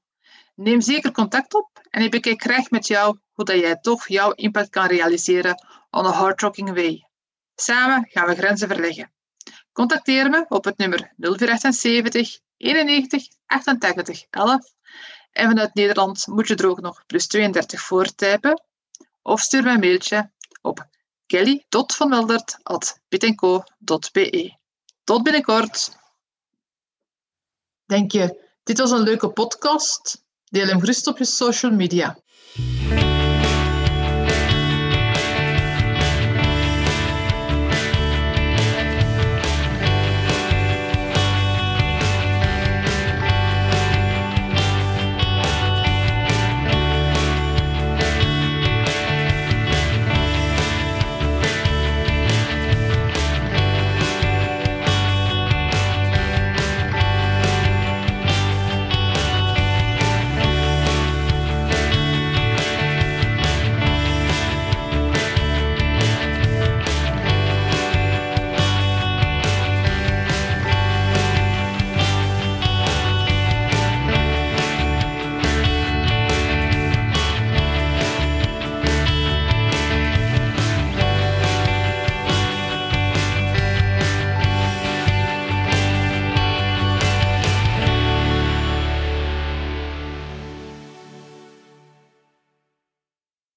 Neem zeker contact op en ik bekijk graag met jou hoe dat jij toch jouw impact kan realiseren on a hard rocking way. Samen gaan we grenzen verleggen. Contacteer me op het nummer 0478 91 88 11 en vanuit Nederland moet je er ook nog plus 32 voor typen of stuur mij een mailtje op kelly.vanweldert.pitco.be. Tot binnenkort! Denk je, dit was een leuke podcast? Deel hem gerust op je social media.